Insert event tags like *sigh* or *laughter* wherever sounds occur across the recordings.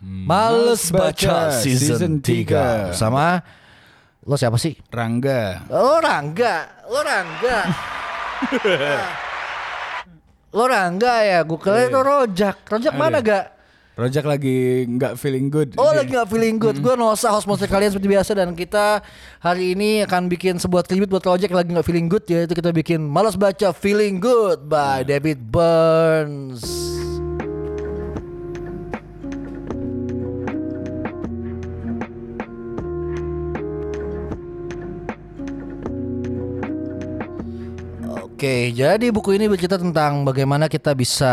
Males baca season 3 Sama? Lo siapa sih? Rangga. Lo Rangga. Lo Rangga. *laughs* Lo Rangga ya? Gue kira itu Rojak. Rojak mana gak? Rojak lagi nggak feeling good. Oh lagi gak feeling good. Gue Nosa host monster kalian seperti biasa Dan kita hari ini akan bikin sebuah tribute buat Rojak lagi gak feeling good Yaitu kita bikin Males Baca Feeling Good By David Burns Oke, jadi buku ini bercerita tentang bagaimana kita bisa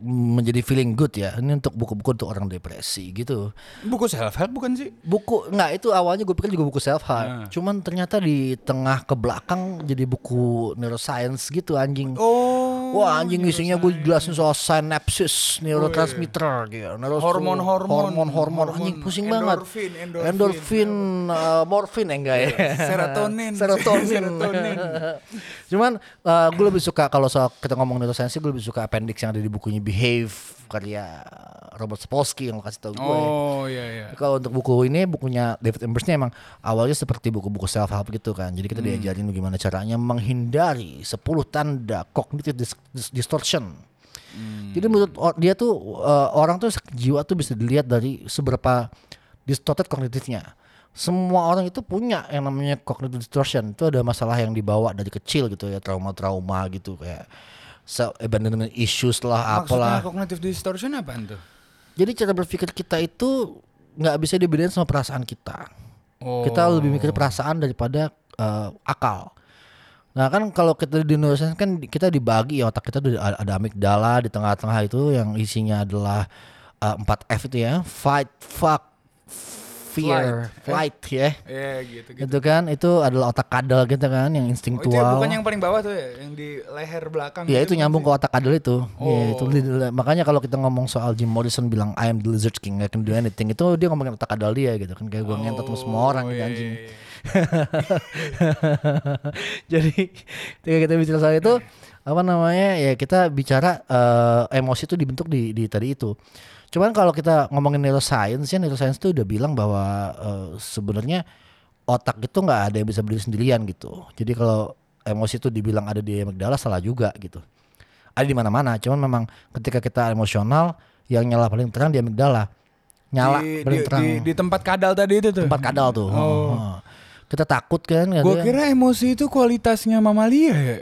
menjadi feeling good ya. Ini untuk buku-buku untuk orang depresi gitu. Buku self help bukan sih? Buku nggak itu awalnya gue pikir juga buku self help. Cuman ternyata di tengah ke belakang jadi buku neuroscience gitu anjing. Oh. Wah anjing isinya gue jelasin soal synapses, neurotransmitter gitu. Neuro- Hormon-hormon. hormon-hormon anjing pusing banget. Endorfin, endorfin. Endorfin, uh, morfin eh, enggak ya? Serotonin. *laughs* Serotonin. Serotonin. Cuman uh, gue lebih suka kalau soal kita ngomong neuroscience gue lebih suka appendix yang ada di bukunya Behave karya Robert Sapolsky yang lo kasih tau gue. Oh iya iya. Kalau untuk buku ini bukunya David Embers ini emang awalnya seperti buku-buku self help gitu kan. Jadi kita diajarin bagaimana caranya menghindari 10 tanda cognitive dis- dis- distortion. Jadi menurut dia tuh uh, orang tuh jiwa tuh bisa dilihat dari seberapa distorted kognitifnya. Semua orang itu punya yang namanya cognitive distortion. Itu ada masalah yang dibawa dari kecil gitu ya, trauma-trauma gitu kayak self abandonment issues lah apalah. Maksudnya cognitive distortion apa tuh? Jadi cara berpikir kita itu nggak bisa dibedain sama perasaan kita. Oh. Kita lebih mikir perasaan daripada eh, akal. Nah kan kalau kita di neuroscience kan kita dibagi ya otak kita ada, ada amigdala di tengah-tengah itu yang isinya adalah eh, 4 F itu ya, fight, fuck, fear, flight ya. Iya gitu gitu. Itu kan itu adalah otak kadal gitu kan yang Oh, itu instingtual. bukan yang paling bawah tuh ya, yang di leher belakang. Ya gitu itu nyambung ke otak kadal itu. Ya, Oh. itu li- makanya kalau kita ngomong soal Jim Morrison bilang I am the lizard king, I can do anything itu dia ngomongin otak kadal dia gitu kan kayak gue ngentot sama semua orang gitu iya, anjing. iya, *laughs* iya. Jadi ketika kita bicara soal itu apa namanya ya kita bicara eh, emosi itu dibentuk di, di tadi itu. Cuman kalau kita ngomongin neuroscience ya neuroscience itu udah bilang bahwa eh, sebenarnya otak itu nggak ada yang bisa berdiri sendirian gitu. Jadi kalau emosi itu dibilang ada di amigdala salah juga gitu. Ada di mana-mana. Cuman memang ketika kita emosional yang nyala paling terang di amigdala. Nyala di, paling di, terang di, di tempat kadal tadi itu tuh. tempat kadal tuh. Oh. Kita takut kan Gue kira emosi itu kualitasnya mamalia ya.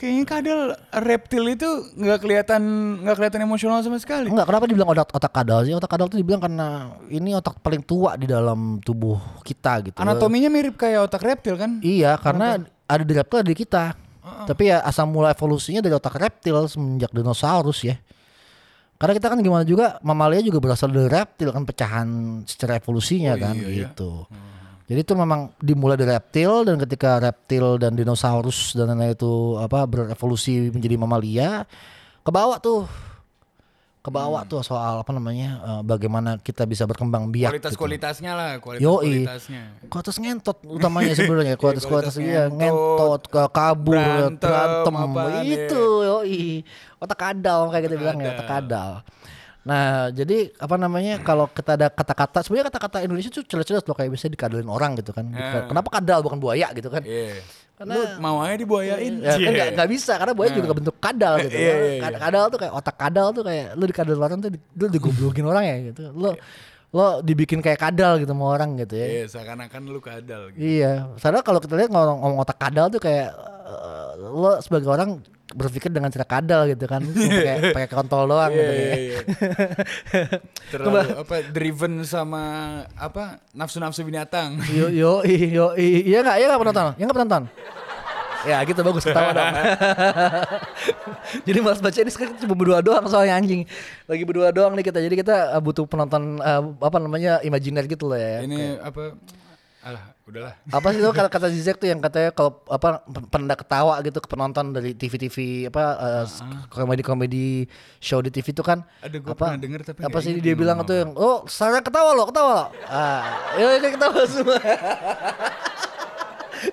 Kayaknya kadal reptil itu nggak kelihatan nggak kelihatan emosional sama sekali. Enggak, kenapa dibilang otak otak kadal sih? Otak kadal tuh dibilang karena ini otak paling tua di dalam tubuh kita gitu. Anatominya mirip kayak otak reptil kan? Iya, karena ada di reptil ada di kita. Tapi ya asal mula evolusinya dari otak reptil semenjak dinosaurus ya. Karena kita kan gimana juga mamalia juga berasal dari reptil kan pecahan secara evolusinya kan gitu. Jadi itu memang dimulai dari reptil dan ketika reptil dan dinosaurus dan lain-lain itu apa berevolusi menjadi mamalia ke bawah tuh ke bawah tuh soal apa namanya eh, bagaimana kita bisa berkembang biak Kualitas gitu. kualitasnya lah, kualitas Yoi. kualitasnya. Kualitas ngentot utamanya sebenarnya kualitas *laughs* kualitas iya ngentot ke kabur berantem, berantem, ya. itu yoi otak kadal kayak kita bilang ya otak kadal nah jadi apa namanya kalau kita ada kata-kata sebenarnya kata-kata Indonesia tuh jelas-jelas loh kayak bisa dikadalin orang gitu kan Eh. kenapa kadal bukan buaya gitu kan Iya. Karena- Lu mau aja dibuayain. ya kan nggak nggak bisa karena buaya juga bentuk kadal gitu Iya, iya, iya. Kad- kadal tuh kayak otak kadal tuh kayak lu dikadal orang tuh lu digoblokin orang ya gitu lo lo dibikin kayak kadal gitu sama orang gitu ya Iya, seakan-akan lu kadal gitu. Iya, soalnya kalau kita lihat ngomong, ngomong otak kadal tuh kayak eh, lo sebagai orang berpikir dengan cara kadal gitu kan, *laughs* pakai pakai kontol doang gitu. Iya, iya, ya. iya. *laughs* Terlalu apa driven sama apa nafsu-nafsu binatang. Yo yo yo iya nggak iya nggak penonton, iya nggak penonton. Ya gitu bagus ketawa dong. *laughs* Jadi mas baca ini sekarang cuma berdua doang soalnya anjing. Lagi berdua doang nih kita. Jadi kita eh, butuh penonton eh, apa namanya imajiner gitu loh ya. Ini apa? Alah, udahlah. apa sih itu kata kata Zizek tuh yang katanya kalau apa pendak ketawa gitu ke penonton dari TV-TV apa eh, komedi-komedi show di TV itu kan Ada gua apa pernah denger tapi apa sih dia bilang tuh yang oh saya ketawa loh ketawa loh. Ah ya ini ketawa semua. *laughs*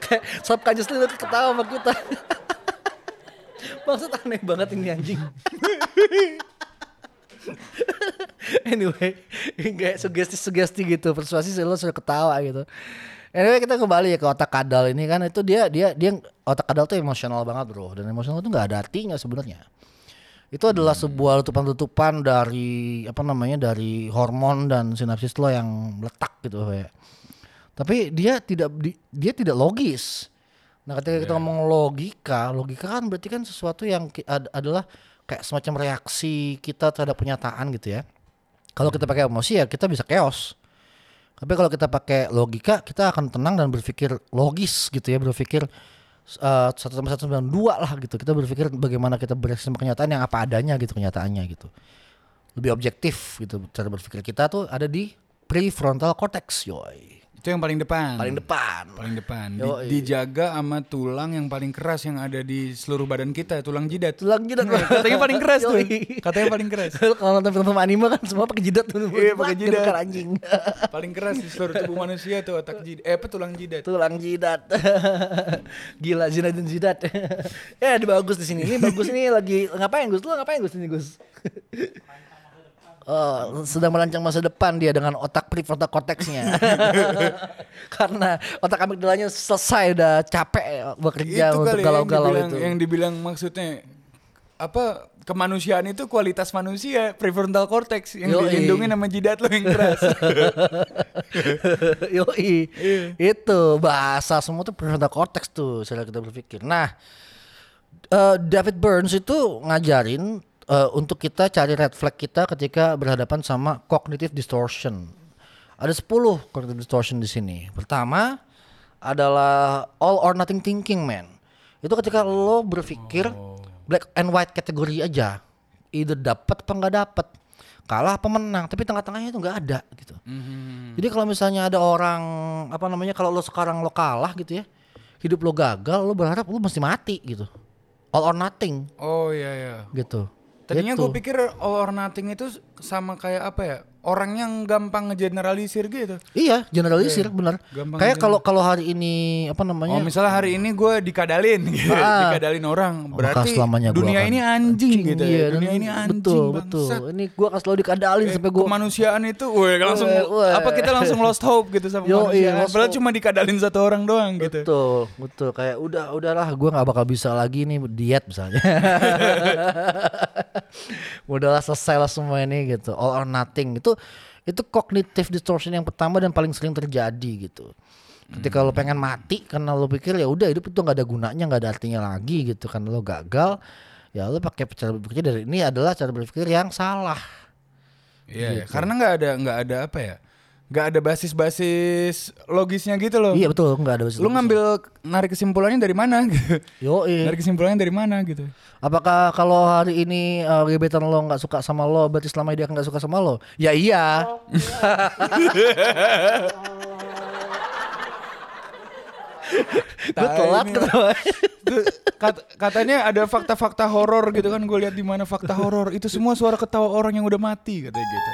Kayak subconsciously lu ketawa sama kita. *laughs* Maksud aneh banget ini anjing. *laughs* Anyway, kayak sugesti-sugesti gitu, persuasi lo sudah ketawa gitu. Anyway kita kembali ya ke otak kadal ini kan itu dia dia dia otak kadal tuh emosional banget bro dan emosional tuh nggak ada artinya sebenarnya. Itu adalah sebuah letupan-letupan dari apa namanya dari hormon dan sinapsis lo yang meletak gitu kayak. Tapi dia tidak di- dia tidak logis. Nah ketika kita ngomong logika, logika kan berarti kan sesuatu yang ad- adalah kayak semacam reaksi kita terhadap kenyataan gitu ya. Kalau kita pakai emosi ya kita bisa chaos. Tapi kalau kita pakai logika, kita akan tenang dan berpikir logis gitu ya, berpikir eh, satu tambah satu sembilan dua lah gitu. Kita berpikir bagaimana kita bereaksi sama kenyataan yang apa adanya gitu kenyataannya gitu. Lebih objektif gitu cara berpikir kita tuh ada di prefrontal cortex, yoy. Itu yang paling depan. Paling depan. Paling depan. Di- Yoi. dijaga sama tulang yang paling keras yang ada di seluruh badan kita, tulang jidat. Tulang jidat. Katanya paling keras tuh. Katanya paling keras. *laughs* Kalau nonton film anime kan semua pakai jidat tuh. Iya, pakai jidat. gerakar anjing. *laughs* paling keras di seluruh tubuh manusia tuh otak jidat. Eh apa tulang jidat? Tulang jidat. *laughs* Gila Zinedine Zidat. ya, ini bagus di sini. Ini bagus ini lagi ngapain Gus? Lu ngapain Gus ini Gus? Oh, sedang merancang masa depan dia dengan otak prefrontal cortexnya. *laughs* *laughs* Karena otak amigdalanya selesai udah capek bekerja itu untuk galau-galau itu. yang dibilang maksudnya apa kemanusiaan itu kualitas manusia prefrontal cortex yang Yoi. dilindungi sama jidat lo yang keras. *laughs* Yoi. Iya. Itu bahasa semua tuh prefrontal cortex tuh cara kita berpikir. Nah, eh, David Burns itu ngajarin eh, untuk kita cari red flag kita ketika berhadapan sama cognitive distortion. Ada 10 cognitive distortion di sini. Pertama adalah all or nothing thinking, man. Itu ketika lo berpikir black and white kategori aja. Either dapat apa nggak dapat. Kalah apa menang, tapi tengah-tengahnya itu nggak ada gitu. Jadi kalau misalnya ada orang apa namanya kalau lo sekarang lo kalah gitu ya, hidup lo gagal, lo berharap lo mesti mati gitu. All or nothing oh iya iya. gitu. Tadinya Gitu. gue pikir all or nothing itu sama kayak apa ya? Orang yang gampang ngegeneralisir gitu. Iya, generalisir benar. Gampang Kayak aja. kalau kalau hari ini apa namanya? Oh misalnya hari ini gue dikadalin gitu. Ah. Dikadalin orang. maka Berarti selamanya dunia akan- ini anjing, gitu iya, ya. dan Dunia ini anjing Betul, bangsat. betul. Ini gua akan selalu dikadalin Eh, sampai gua kemanusiaan itu, weh langsung Weh, weh. apa kita langsung lost hope gitu sama *laughs* Yo, manusia. iya, Padahal cuma dikadalin satu orang doang gitu. Betul, betul. Kayak udah udahlah gua nggak bakal bisa lagi nih diet misalnya. *laughs* *laughs* udahlah selesai lah semua ini gitu. All or nothing. Itu itu cognitive distortion yang pertama dan paling sering terjadi gitu. Ketika lo pengen mati karena lo pikir ya udah hidup itu nggak ada gunanya, nggak ada artinya lagi gitu kan lo gagal, ya lo pakai cara berpikir dari ini adalah cara berpikir yang salah. Iya, iya. karena nggak ada nggak ada apa ya? Nggak ada basis-basis logisnya gitu loh. Iya betul, nggak ada basis Lu ngambil narik kesimpulannya dari mana *laughs* gitu. Yoi. Narik kesimpulannya dari mana gitu. Apakah kalau hari ini uh, gebetan lo nggak suka sama lo, berarti selama ini dia nggak suka sama lo? Ya iya. *laughs* Gue telat ketawa. Kat- katanya ada fakta-fakta horor gitu kan gue lihat di mana fakta horor itu semua suara ketawa orang yang udah mati katanya gitu.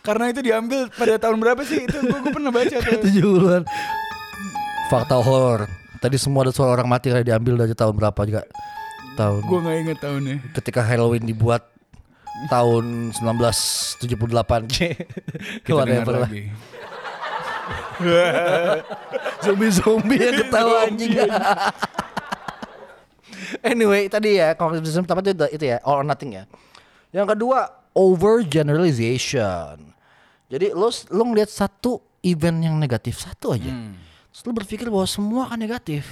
Karena itu diambil pada tahun berapa sih? Itu gue, gue pernah baca tuh. Tujuh bulan. Fakta horor. Tadi semua ada suara orang mati kayak diambil dari tahun berapa juga? Tahun. Gue nggak inget tahunnya. Ketika Halloween dibuat tahun 1978. *laughs* Kita dengar lagi. *laughs* zombie-zombie yang ketawa anjing. *laughs* anyway, tadi ya system pertama itu, itu ya all or nothing ya. Yang kedua overgeneralization. Jadi lo lo ngeliat satu event yang negatif satu aja. Terus lo berpikir bahwa semua akan negatif.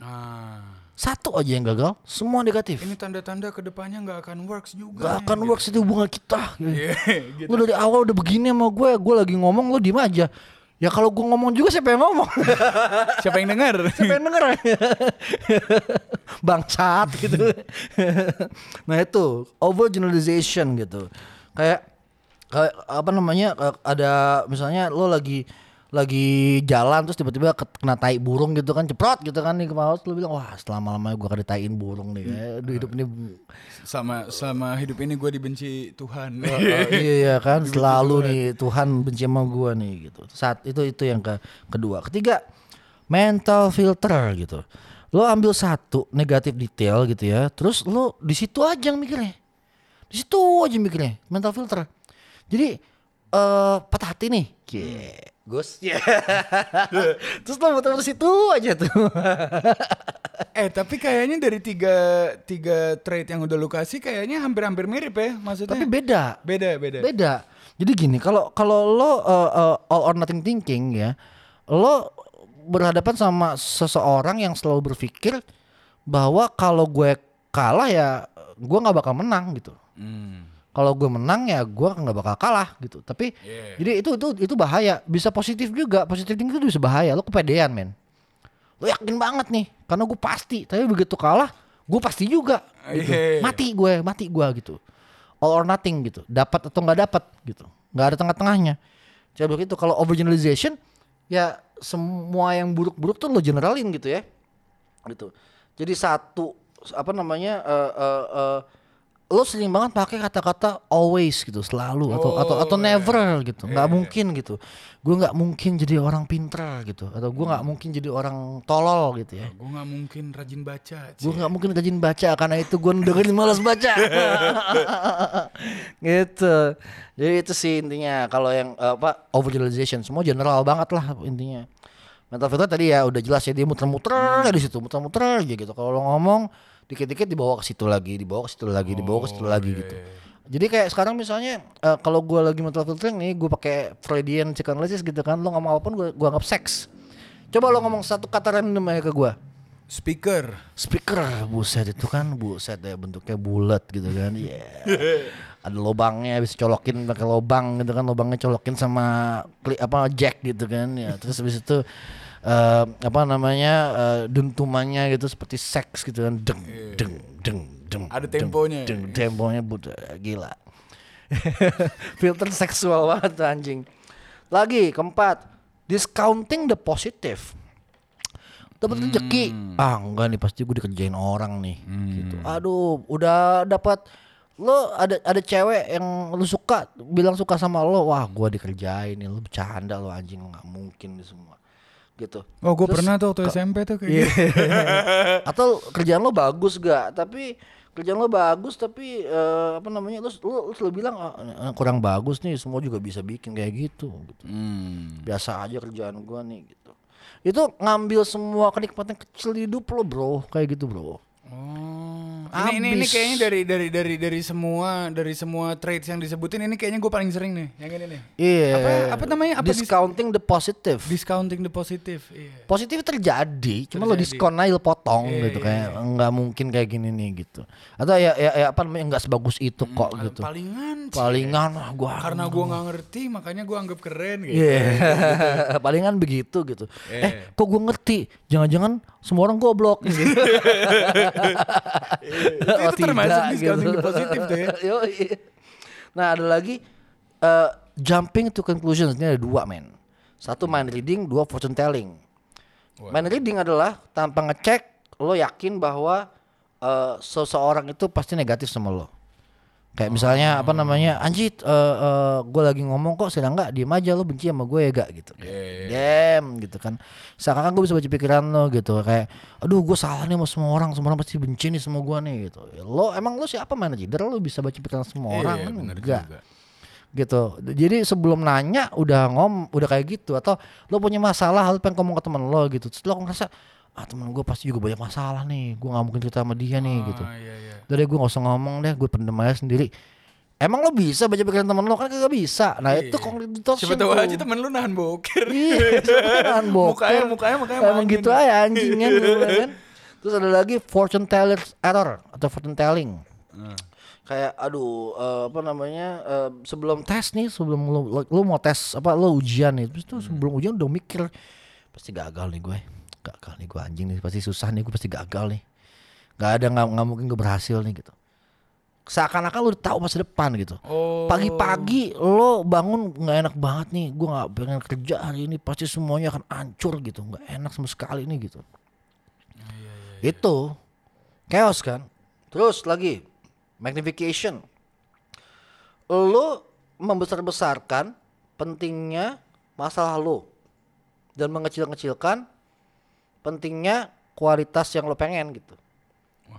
Ah, Satu aja yang gagal, semua negatif. ini tanda-tanda ke depannya nggak akan works juga. Gak akan works itu hubungan kita. *laughs* Iya, gitu. Lo dari awal udah begini sama gue, gue lagi ngomong lo diem aja. Ya kalau gue ngomong juga siapa yang ngomong? Siapa yang dengar? Siapa yang denger? *laughs* Bangsat gitu. nah itu overgeneralization gitu. Kayak kayak apa namanya ada misalnya lo lagi lagi jalan terus tiba-tiba ke- kena tai burung gitu kan ceprot gitu kan nih ke paus lo bilang wah selama lamanya gua kena taiin burung nih kayak aduh, hidup ini sama sama hidup ini gue dibenci Tuhan. Oh, *laughs* iya iya kan selalu nih Tuhan benci sama gua nih gitu. Saat itu itu yang ke kedua. Ketiga mental filter gitu. Lo ambil satu negatif detail gitu ya, terus lo di situ aja mikirnya. Di situ aja mikirnya, mental filter. Jadi eh patah hati nih. Yeah. Gus. Yeah. *laughs* terus lo muter-muter situ aja tuh. *laughs* Eh tapi kayaknya dari tiga tiga trade yang udah lu kasih kayaknya hampir-hampir mirip ya maksudnya. Tapi beda. beda beda. Beda. Jadi gini, kalau kalau lo uh, uh, all or nothing thinking ya, lo berhadapan sama seseorang yang selalu berpikir bahwa kalau gue kalah ya gue nggak bakal menang gitu. Hmm. Kalau gue menang ya gue nggak bakal kalah gitu. Tapi Yeah. jadi itu itu itu bahaya. Bisa positif juga. Positif thinking itu bisa bahaya. Lo kepedean men. Lo yakin banget nih, karena gue pasti. Tapi begitu kalah, gue pasti juga. Gitu. Iya. Mati gue, mati gue gitu. All or nothing gitu. Dapat atau nggak dapat gitu. Nggak ada tengah-tengahnya. Jadi begitu. Kalau overgeneralization, ya semua yang buruk-buruk tuh lo generalin gitu ya. Gitu. Jadi satu apa namanya? eh eh eh, lo sering banget pakai kata-kata always gitu selalu atau atau atau Oh, never gitu. Nggak mungkin gitu. Gue nggak mungkin jadi orang pinter gitu atau gue nggak mungkin jadi orang tolol gitu ya. Gue nggak mungkin rajin baca. gue nggak mungkin rajin baca karena itu gue dengerin malas baca. *laughs* Gitu. Jadi itu sih intinya kalau yang eh, apa overgeneralization semua general banget lah intinya. Mental filter tadi ya udah jelas ya dia muter-muter di situ muter-muter aja gitu. Kalau lo ngomong dikit-dikit dibawa ke situ lagi dibawa ke situ lagi dibawa ke situ lagi gitu. jadi kayak sekarang misalnya eh, kalau gue lagi mental filtering nih gue pakai Freudian psychoanalysis gitu kan lo ngomong apa pun gue gue anggap seks. Coba lo ngomong satu kata random aja ke gue Speaker. speaker buset itu kan buset ya bentuknya bulat gitu kan Iya. *laughs* ada lubangnya bisa colokin pakai lubang gitu kan lubangnya colokin sama kli, apa jack gitu kan ya. Terus habis itu eh, apa namanya eh, dentumannya gitu seperti seks gitu kan. Deng deng deng deng Ada deng, temponya. deng. temponya budak gila. *laughs* Filter seksual banget tuh anjing. Lagi keempat discounting the positive. Dapat rezeki. Ah enggak nih pasti gue dikerjain orang nih gitu. Aduh udah dapat lo ada ada cewek yang lu suka bilang suka sama lo wah gue dikerjain nih lo bercanda lo anjing nggak mungkin nih semua gitu Oh gue pernah tuh waktu SMP tuh kayak Iya. gitu. *laughs* atau kerjaan lo bagus gak tapi kerjaan lo bagus tapi eh, apa namanya lo, lo, lo bilang "Ah, eh, kurang bagus nih semua juga bisa bikin kayak gitu, gitu. Hmm. biasa aja kerjaan gua nih gitu itu ngambil semua kenikmatan kecil di hidup lo bro kayak gitu bro Oh. Ini, ini ini kayaknya dari dari dari dari semua dari semua trades yang disebutin ini kayaknya gue paling sering nih yang ini nih. iya Apa apa namanya? Apa dis- discounting the positive discounting the positive. Iya. positif terjadi cuma lo diskon aja lo potong Iya, gitu iya, kayak nggak mungkin kayak gini nih gitu atau ya ya, ya apa namanya nggak sebagus itu kok Hmm, gitu Palingan. palingan ah, gua Karena gue nggak ngerti makanya gue anggap keren gitu. Iya, *laughs* palingan begitu gitu. Eh, kok gue ngerti? Jangan-jangan semua orang goblok. *laughs* *laughs* Gitu. itu termasuk discounting the positive tuh ya. *laughs* Yoi. Nah ada lagi eh, jumping to conclusions ini ada dua men. Satu mind reading, dua fortune telling. Mind reading adalah tanpa ngecek lo yakin bahwa eh, seseorang itu pasti negatif sama lo. Kayak misalnya apa namanya Anjit eh gue lagi ngomong kok sedang nggak? Diem aja lo benci sama gue ya gak gitu. Dem gitu kan. Seakan-akan gue bisa baca pikiran lo gitu. Kayak aduh gue salah nih sama semua orang Semua orang pasti benci nih sama gue nih gitu. Ya, Lo emang lo siapa manajer? Lo bisa baca pikiran semua orang Iya, kan bener enggak juga. gitu. Jadi sebelum nanya udah ngom udah kayak gitu. Atau lo punya masalah lo pengen ngomong ke temen lo gitu. Terus lo ngerasa ah temen gue pasti juga banyak masalah nih. Gue nggak mungkin cerita sama dia nih gitu. Ah, iya, iya. Udah deh gue gak usah ngomong deh. Gue pendem aja sendiri. Emang lo bisa baca pikiran temen lo Kan gak bisa. Nah itu cognitive distortion Siapa tahu aja temen lu nahan boker. Iya yang *laughs* boker. Mukanya- mukanya- mukanya Emang gitu aja anjingnya gitu kan Terus ada lagi fortune teller's error Atau fortune telling. Kayak aduh eh, apa namanya eh, Sebelum tes nih Sebelum lo, lo, lo mau tes Apa lo ujian nih. Terus tuh sebelum ujian udah mikir Pasti gagal nih gue Gagal nih gue anjing nih. Pasti susah nih gue pasti gagal nih. Gak ada nggak nggak mungkin gue berhasil nih gitu. Seakan-akan lo udah tahu masa depan gitu. Oh. pagi-pagi lo bangun nggak enak banget nih. Gue nggak pengen kerja hari ini pasti semuanya akan hancur gitu. Nggak enak sama sekali nih gitu. Itu. Chaos kan? Terus lagi. Magnification. Lo membesar-besarkan pentingnya masalah lo dan mengecil-ngecilkan pentingnya kualitas yang lo pengen gitu.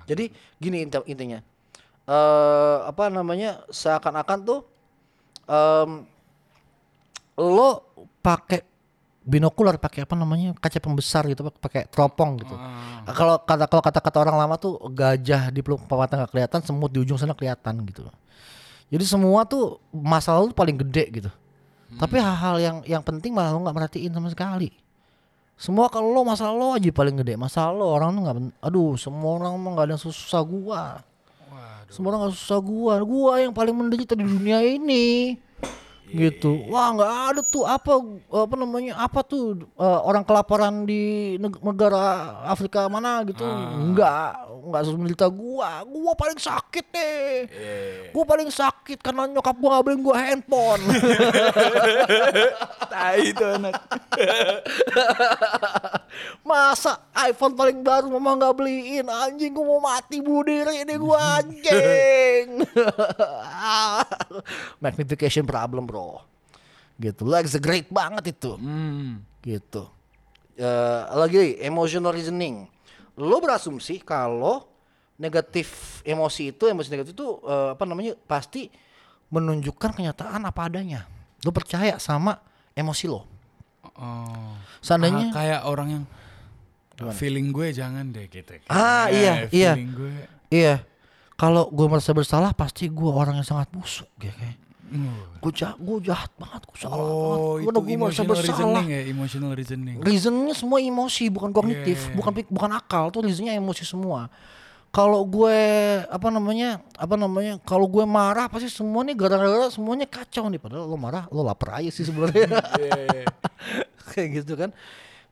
Jadi gini inti- intinya. eh apa namanya? seakan-akan tuh em lo pakai binokular pakai apa namanya kaca pembesar gitu pakai teropong gitu Ah. kalau kata kalau kata-kata orang lama tuh gajah di peluk mata nggak kelihatan semut di ujung sana kelihatan gitu jadi semua tuh masalah lu paling gede gitu tapi hal-hal yang yang penting malah lo nggak merhatiin sama sekali semua kalau lo masalah lo aja paling gede. Masalah lo orang tuh nggak aduh semua orang mah nggak ada yang susah gua. Waduh. semua orang nggak susah gua. Gua yang paling menderita di dunia ini gitu. Wah nggak ada tuh apa apa namanya apa tuh eh, orang kelaparan di neg- negara Afrika mana gitu. Nggak nggak menderita gua. Gua paling sakit deh. Gua paling sakit karena nyokap gua nggak beliin gua handphone. *laughs* Tai itu anak. *laughs* masa iPhone paling baru mama nggak beliin? Anjing gua mau mati bunuh diri ini gua anjing. *laughs* Magnification problem bro gitu Lex great banget itu Hmm. gitu Eh, lagi emotional reasoning lo berasumsi kalau negatif emosi itu emosi negatif itu eh, apa namanya pasti menunjukkan kenyataan apa adanya lo percaya sama emosi lo Oh. seandainya Ah, kayak orang yang feeling gue jangan deh gitu. Ah, Eh, iya, iya. Gue. Iya. Kalau gue merasa bersalah pasti gue orang yang sangat busuk ya kayak. Uh. Gue jahat, gue jahat banget, gue salah Oh, banget. itu Udah gue merasa emotional bersalah. reasoning ya, emotional reasoning. Reasonnya semua emosi, bukan kognitif, Iya. bukan pik- bukan akal. Tuh reasonnya emosi semua. Kalau gue apa namanya apa namanya kalau gue marah pasti semua nih gara-gara semuanya kacau nih padahal lo marah lo lapar aja sih sebenarnya *laughs* Iya, iya. *laughs* kayak gitu kan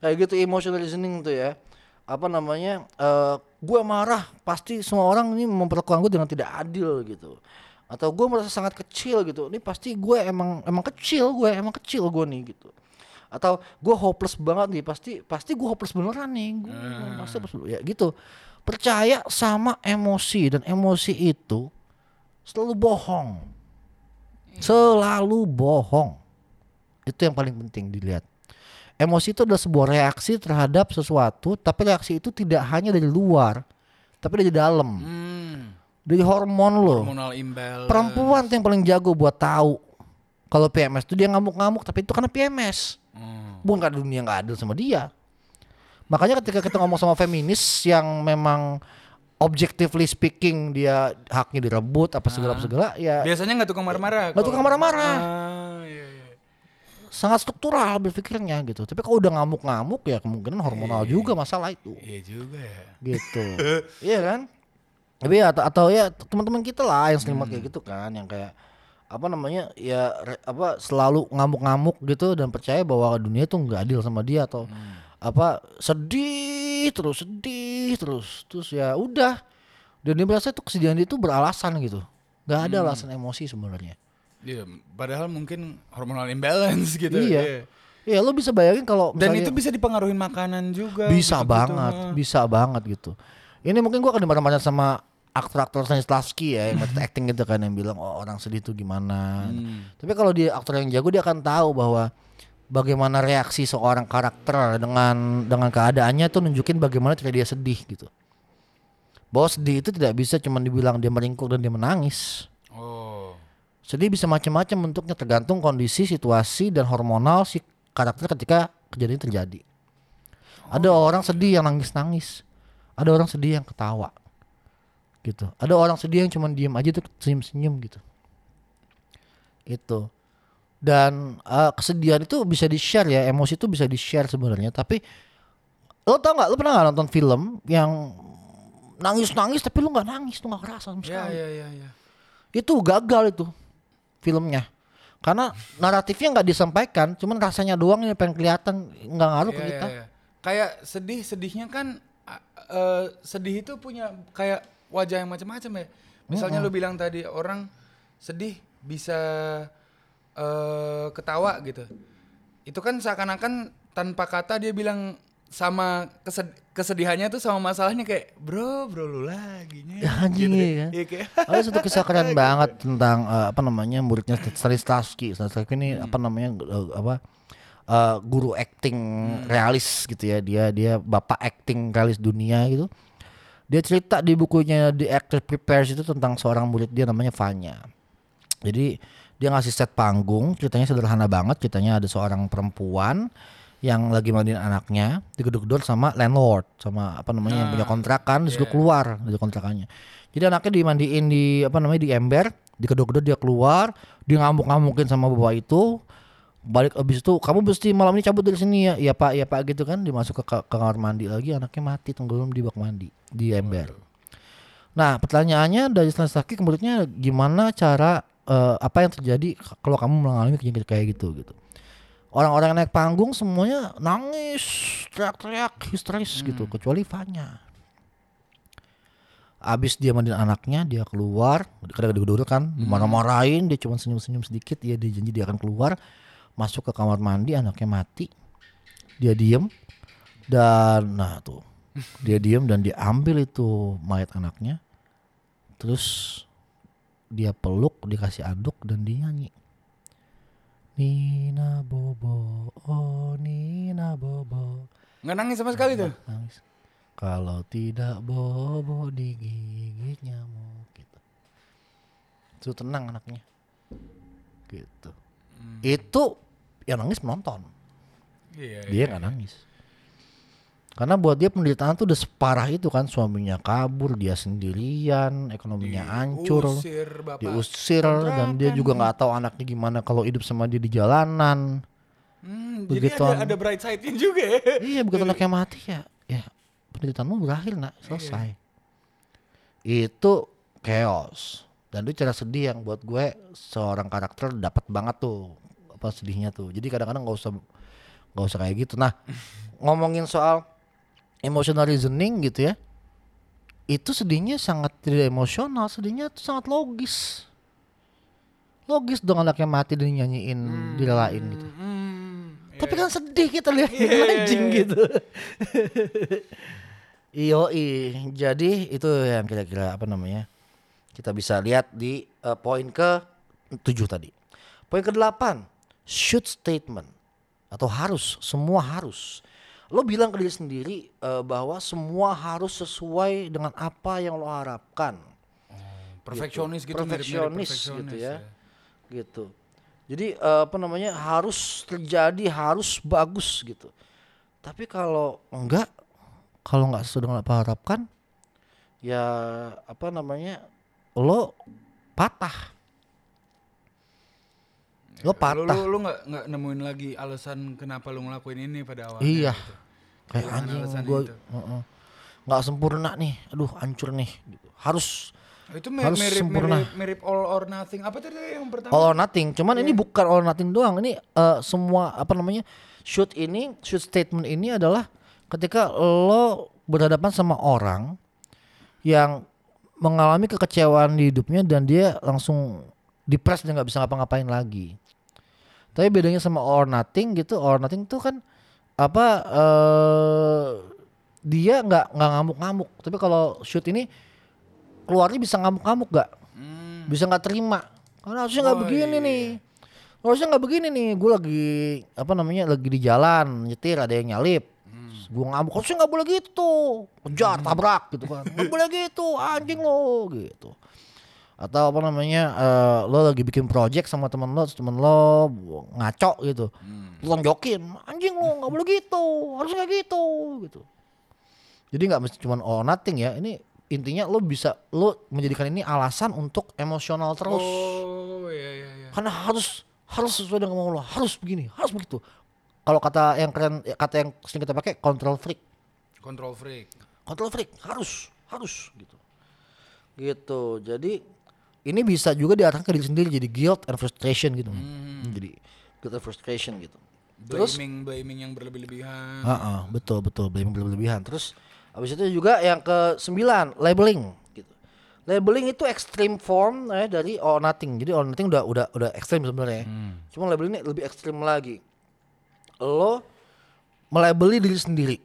kayak gitu emotional reasoning tuh ya apa namanya eh gue marah pasti semua orang ini memperlakukan gue dengan tidak adil gitu atau gue merasa sangat kecil gitu. Ini pasti gue emang emang kecil gue emang kecil gue nih gitu. Atau gue hopeless banget nih pasti pasti gue hopeless beneran nih. Gue pasti hopeless ya gitu. Percaya sama emosi dan emosi itu selalu bohong. Selalu bohong. Itu yang paling penting dilihat. Emosi itu adalah sebuah reaksi terhadap sesuatu, tapi reaksi itu tidak hanya dari luar, tapi dari dalam, Hmm. Dari hormon lo. Hormonal imbalance. Perempuan tuh yang paling jago buat tahu kalau PMS itu dia ngamuk-ngamuk, tapi itu karena PMS, Hmm. bukan karena dunia nggak adil sama dia. Makanya ketika kita ngomong sama feminis yang memang objectively speaking dia haknya direbut apa segala segala ya Biasanya nggak tukang marah-marah. Nggak tukang marah-marah. Ah, iya, iya. sangat struktural berpikirnya gitu. Tapi kalau udah ngamuk-ngamuk ya kemungkinan hormonal juga masalah itu. Iya juga ya. gitu *laughs* iya kan tapi ya, atau, atau ya teman-teman kita lah yang sering kayak gitu kan yang kayak apa namanya ya re- apa selalu ngamuk-ngamuk gitu dan percaya bahwa dunia tuh nggak adil sama dia atau apa sedih terus sedih terus terus ya udah dan dia merasa itu kesedihan itu beralasan gitu nggak ada alasan emosi sebenarnya Iya, padahal mungkin hormonal imbalance gitu. iya iya lo bisa bayangin kalau Dan itu bisa dipengaruhin makanan juga. bisa gitu-gitu. banget, Heeh. bisa banget gitu. Ini mungkin gua akan dimarah-marah sama aktor-aktor Stanislavski ya yang method acting gitu kan yang bilang oh orang sedih tuh gimana. Hmm. Tapi kalau dia aktor yang jago dia akan tahu bahwa bagaimana reaksi seorang karakter dengan dengan keadaannya tuh nunjukin bagaimana cara dia sedih gitu. Bahwa sedih itu tidak bisa cuma dibilang dia meringkuk dan dia menangis. Oh. Sedih bisa macam-macam bentuknya tergantung kondisi, situasi dan hormonal si karakter ketika kejadian terjadi. Ada orang sedih yang nangis-nangis. Ada orang sedih yang ketawa. Gitu. Ada orang sedih yang cuma diem aja tuh senyum-senyum gitu. Itu. Dan eh, kesedihan itu bisa di-share ya, emosi itu bisa di-share sebenarnya, tapi lo tau nggak lo pernah nggak nonton film yang nangis-nangis tapi lo nggak nangis, lo nggak kerasa sama Ya sekali ya ya ya. itu gagal itu filmnya karena naratifnya nggak disampaikan cuman rasanya doang yang pengen kelihatan nggak ngaruh ke Iya, kita iya, iya. Kayak sedih, sedihnya kan eh, sedih itu punya kayak wajah yang macam-macam ya. Misalnya lu bilang tadi orang sedih bisa eh, ketawa gitu. Itu kan seakan-akan tanpa kata dia bilang sama kesed- kesedihannya tuh sama masalahnya kayak bro bro lu lagi nya." Ya, anjing Gitu deh. kan. Kayak ada satu *laughs* kisah keren banget tentang eh, apa namanya muridnya Stanislavski Stanislavski ini apa namanya eh, apa eh, guru acting realis gitu ya. Dia dia bapak acting realis dunia gitu. Dia cerita di bukunya The Actor Prepares itu tentang seorang murid dia namanya Vanya. Jadi dia ngasih set panggung, ceritanya sederhana banget. Ceritanya ada seorang perempuan yang lagi mandiin anaknya digedor-gedor sama landlord sama apa namanya yang punya kontrakan disuruh keluar dari kontrakannya. Jadi anaknya dimandiin di apa namanya di ember, digedor-gedor dia keluar, dia ngamuk-ngamukin sama bapak itu. Balik abis itu kamu mesti malam ini cabut dari sini ya. Iya Pak, iya Pak gitu kan. Dimasuk ke, ke kamar mandi lagi anaknya mati tenggelam di bak mandi di ember. Nah, pertanyaannya dari Stanislavski kemudiannya gimana cara eh, apa yang terjadi kalau kamu mengalami kejadian kayak gitu gitu. Orang-orang yang naik panggung semuanya nangis, teriak-teriak, histeris gitu, kecuali Vanya. Abis dia mandiin anaknya, dia keluar, kadang duduk kan, marah-marahin, dia cuma senyum-senyum sedikit, ya dia janji dia akan keluar, masuk ke kamar mandi, anaknya mati, dia diem, dan nah tuh, dia diem dan diambil itu mayat anaknya, terus dia peluk, dikasih aduk dan dia nyanyi. Nina Bobo, oh Nina Bobo, Nggak nangis sama sekali tuh. nangis. Kalau tidak bobo digigit nyamuk gitu. Itu tenang anaknya. Gitu. Itu yang nangis penonton. Iya. Dia nggak nangis. Karena buat dia penderitaan tuh udah separah itu kan suaminya kabur, dia sendirian, ekonominya hancur, Usir bapak. diusir dan dia juga nggak tahu anaknya gimana kalau hidup sama dia di jalanan. Hmm, jadi Begitu ada, an- ada bright side-nya juga ya. Iya begitu anaknya *laughs* mati ya, ya penderitaanmu berakhir nak selesai. Itu chaos dan itu cara sedih yang buat gue seorang karakter dapat banget tuh apa sedihnya tuh. Jadi kadang-kadang nggak usah nggak usah kayak gitu. Nah ngomongin soal emotional reasoning gitu ya, itu sedihnya sangat tidak emosional, sedihnya tuh sangat logis. Logis dong anaknya mati dan nyanyiin, direlain gitu. Hmm, Tapi kan sedih kita lihat anjing gitu. *laughs* Yoi, jadi itu yang kira-kira apa namanya kita bisa lihat di eh, poin ke tujuh tadi. Poin ke delapan, should statement atau harus, semua harus. Lo bilang ke diri sendiri eh, bahwa semua harus sesuai dengan apa yang lo harapkan. perfeksionis gitu, mirip-mirip Perfeksionis perfeksionis gitu ya. gitu. Jadi eh, apa namanya harus terjadi, harus bagus gitu. Tapi kalau enggak, kalau nggak sesuai dengan apa harapkan, ya apa namanya lo patah. Lo Lu patah. lu lu nggak nggak nemuin lagi alasan kenapa lu ngelakuin ini pada awalnya. Iya. gitu. Kayak anjing gue nggak sempurna nih. Aduh hancur nih. Gitu. Harus Itu mi- Harus mirip, sempurna. mirip mirip all or nothing. Apa tadi yang pertama? all or nothing. Cuman Iya. ini bukan all or nothing doang. Ini eh, semua apa namanya shoot ini, shoot statement ini adalah ketika lo berhadapan sama orang yang mengalami kekecewaan di hidupnya dan dia langsung depres dan nggak bisa ngapa-ngapain lagi. Tapi bedanya sama or nothing gitu, or nothing tuh kan apa eh dia nggak nggak ngamuk-ngamuk. Tapi kalau shoot ini keluarnya bisa ngamuk-ngamuk gak? Hmm. bisa nggak terima karena harusnya nggak Oh, begini iya. nih harusnya nggak begini nih gue lagi apa namanya lagi di jalan nyetir ada yang nyalip Hmm. gue ngamuk harusnya nggak boleh gitu kejar tabrak gitu kan nggak boleh gitu anjing lo gitu atau apa namanya eh, lo lagi bikin project sama temen lo temen lo ngaco gitu. Hmm. lo tonjokin anjing lo nggak boleh gitu harusnya nggak gitu gitu. Jadi nggak mesti cuma all or nothing ya. Ini intinya lo bisa lo menjadikan ini alasan untuk emosional terus. Oh iya iya iya. karena harus harus sesuai dengan mau lo harus begini harus begitu. Kalau kata yang keren kata yang sering kita pakai control freak. Control freak. control freak harus harus gitu. Gitu. Jadi ini bisa juga diarahkan ke diri sendiri jadi guilt and frustration gitu jadi guilt and frustration gitu terus Blaming blaming yang berlebih-lebihan. Heeh, betul betul blaming berlebihan. Terus habis itu juga yang ke sembilan labeling gitu. Labeling itu extreme form eh, dari all nothing. Jadi all nothing udah udah udah ekstrim sebenarnya. Cuma labeling ini lebih ekstrim lagi. Lo melabeli diri sendiri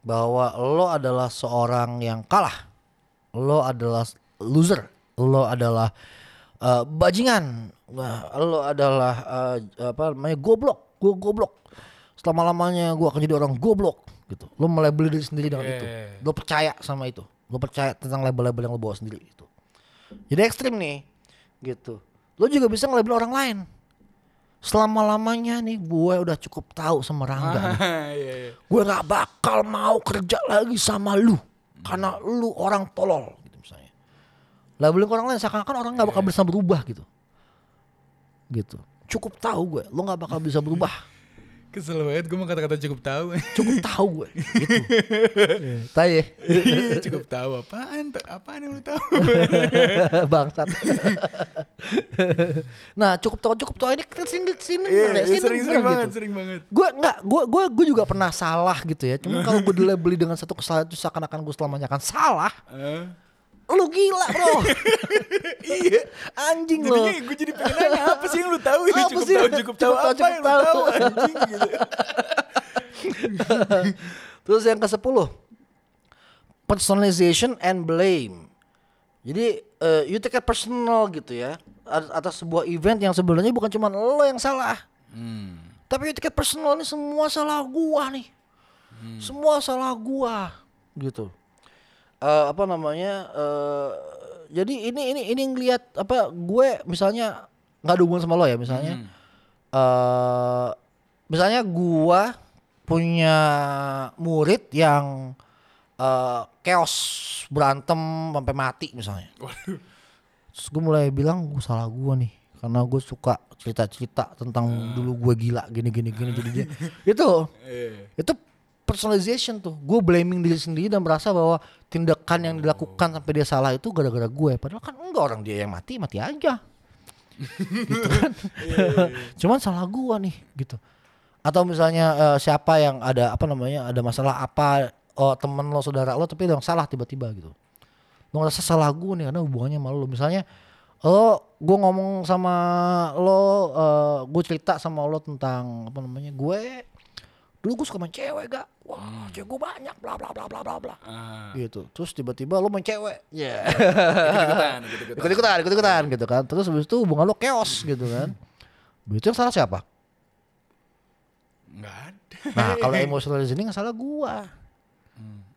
bahwa lo adalah seorang yang kalah. Lo adalah loser. Lo adalah eh, bajingan. Lo adalah eh, apa namanya goblok gue goblok. Selama lamanya gue akan jadi orang goblok gitu. Lo melabeli diri sendiri dengan itu. Yeah. Lo percaya sama itu. Lo percaya tentang label-label yang lo bawa sendiri itu. Jadi ekstrim nih, gitu. Lo juga bisa ngelabel orang lain. Selama lamanya nih gue udah cukup tahu sama Rangga. Ah, *laughs* iya, iya. gue gak bakal mau kerja lagi sama lu karena lu orang tolol labeling ke orang lain. Seakan-akan orang nggak bakal bisa berubah gitu. Gitu. Cukup tahu gue lu nggak bakal bisa berubah. Kesel banget gue mau kata-kata cukup tahu. cukup tahu gue gitu. *laughs* Tahu ya? Iya, *laughs* cukup tahu apaan? Apaan yang lu tahu? *laughs* bangsat. Nah cukup tahu cukup tahu. Ini Iya, ya, iya, sini sering bener sering gitu. banget, sering banget. gue nggak gue gue gue juga pernah salah gitu ya. Cuma kalau gue dilabeli dengan satu kesalahan itu seakan-akan gue selamanya akan salah. Eh, lu gila bro *laughs* iya. anjing lo Jadinya gue jadi pengen nanya apa sih yang lu tahu ini cukup sih? tahu cukup tahu apa cukup yang lu tahu. anjing gitu. *laughs* Terus yang ke 10 Personalization and blame Jadi eh, you take it personal gitu ya at- Atas sebuah event yang sebenarnya bukan cuma lo yang salah Hmm. Tapi you take it personal ini semua salah gua nih Semua salah gua Gitu Eh, Apa namanya eh, Jadi ini ini ini ngeliat apa gue misalnya nggak ada hubungan sama lo ya misalnya eh misalnya gua punya murid yang eh chaos berantem sampai mati misalnya. Waduh. Terus gue mulai bilang gue salah gua nih karena gue suka cerita-cerita tentang dulu gue gila gini gini gini jadi dia *laughs* itu Eh. itu personalization tuh. Gue blaming diri sendiri dan merasa bahwa tindakan yang dilakukan sampai dia salah itu gara-gara gue padahal kan enggak orang dia yang mati mati aja. *laughs* Gitu kan? Cuman salah gua nih gitu. Atau misalnya eh, siapa yang ada apa namanya ada masalah apa oh temen lo saudara lo tapi yang salah tiba-tiba gitu. Lo ngerasa salah gua nih karena hubungannya sama lo. Misalnya lo gue ngomong sama lo eh, gue cerita sama lo tentang apa namanya gue dulu gue suka main cewek gak wah cewek gue banyak bla bla bla bla bla bla. Ah. gitu. Terus tiba-tiba lo main cewek. Ya ikut-ikutan. ikut ikutan ikut ikutan gitu kan. Terus habis itu hubungan lo chaos gitu kan. Itu yang salah siapa? Enggak ada. nah kalau *laughs* emotional reasoning yang salah gua.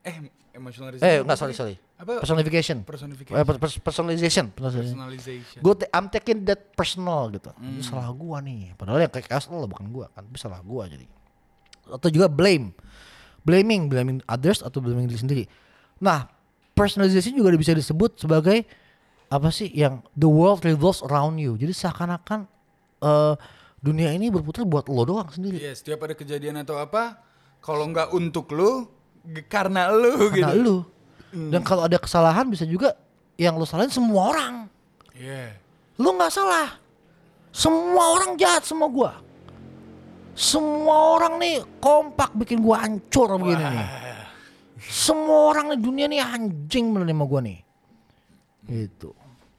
Eh, emotional eh enggak sorry sorry. Apa? personification. Personification. Eh, per- per- personalization. Personalization. Gue I'm taking that personal gitu. Itu salah gua nih. Padahal yang kayak lo bukan gua kan. Tapi salah gua jadi atau juga blame blaming blaming others atau blaming diri sendiri nah personalization juga bisa disebut sebagai apa sih yang the world revolves around you jadi seakan-akan eh, dunia ini berputar buat lo doang sendiri Iya, setiap ada kejadian atau apa, kalau nggak untuk g- karena lu karena gitu. lu dan kalau ada kesalahan bisa juga yang lo salahin semua orang Iya. Lu nggak salah. Semua orang jahat sama gua. Semua orang nih kompak bikin gua hancur begini nih. Semua orang di dunia nih anjing sama gua nih. Itu.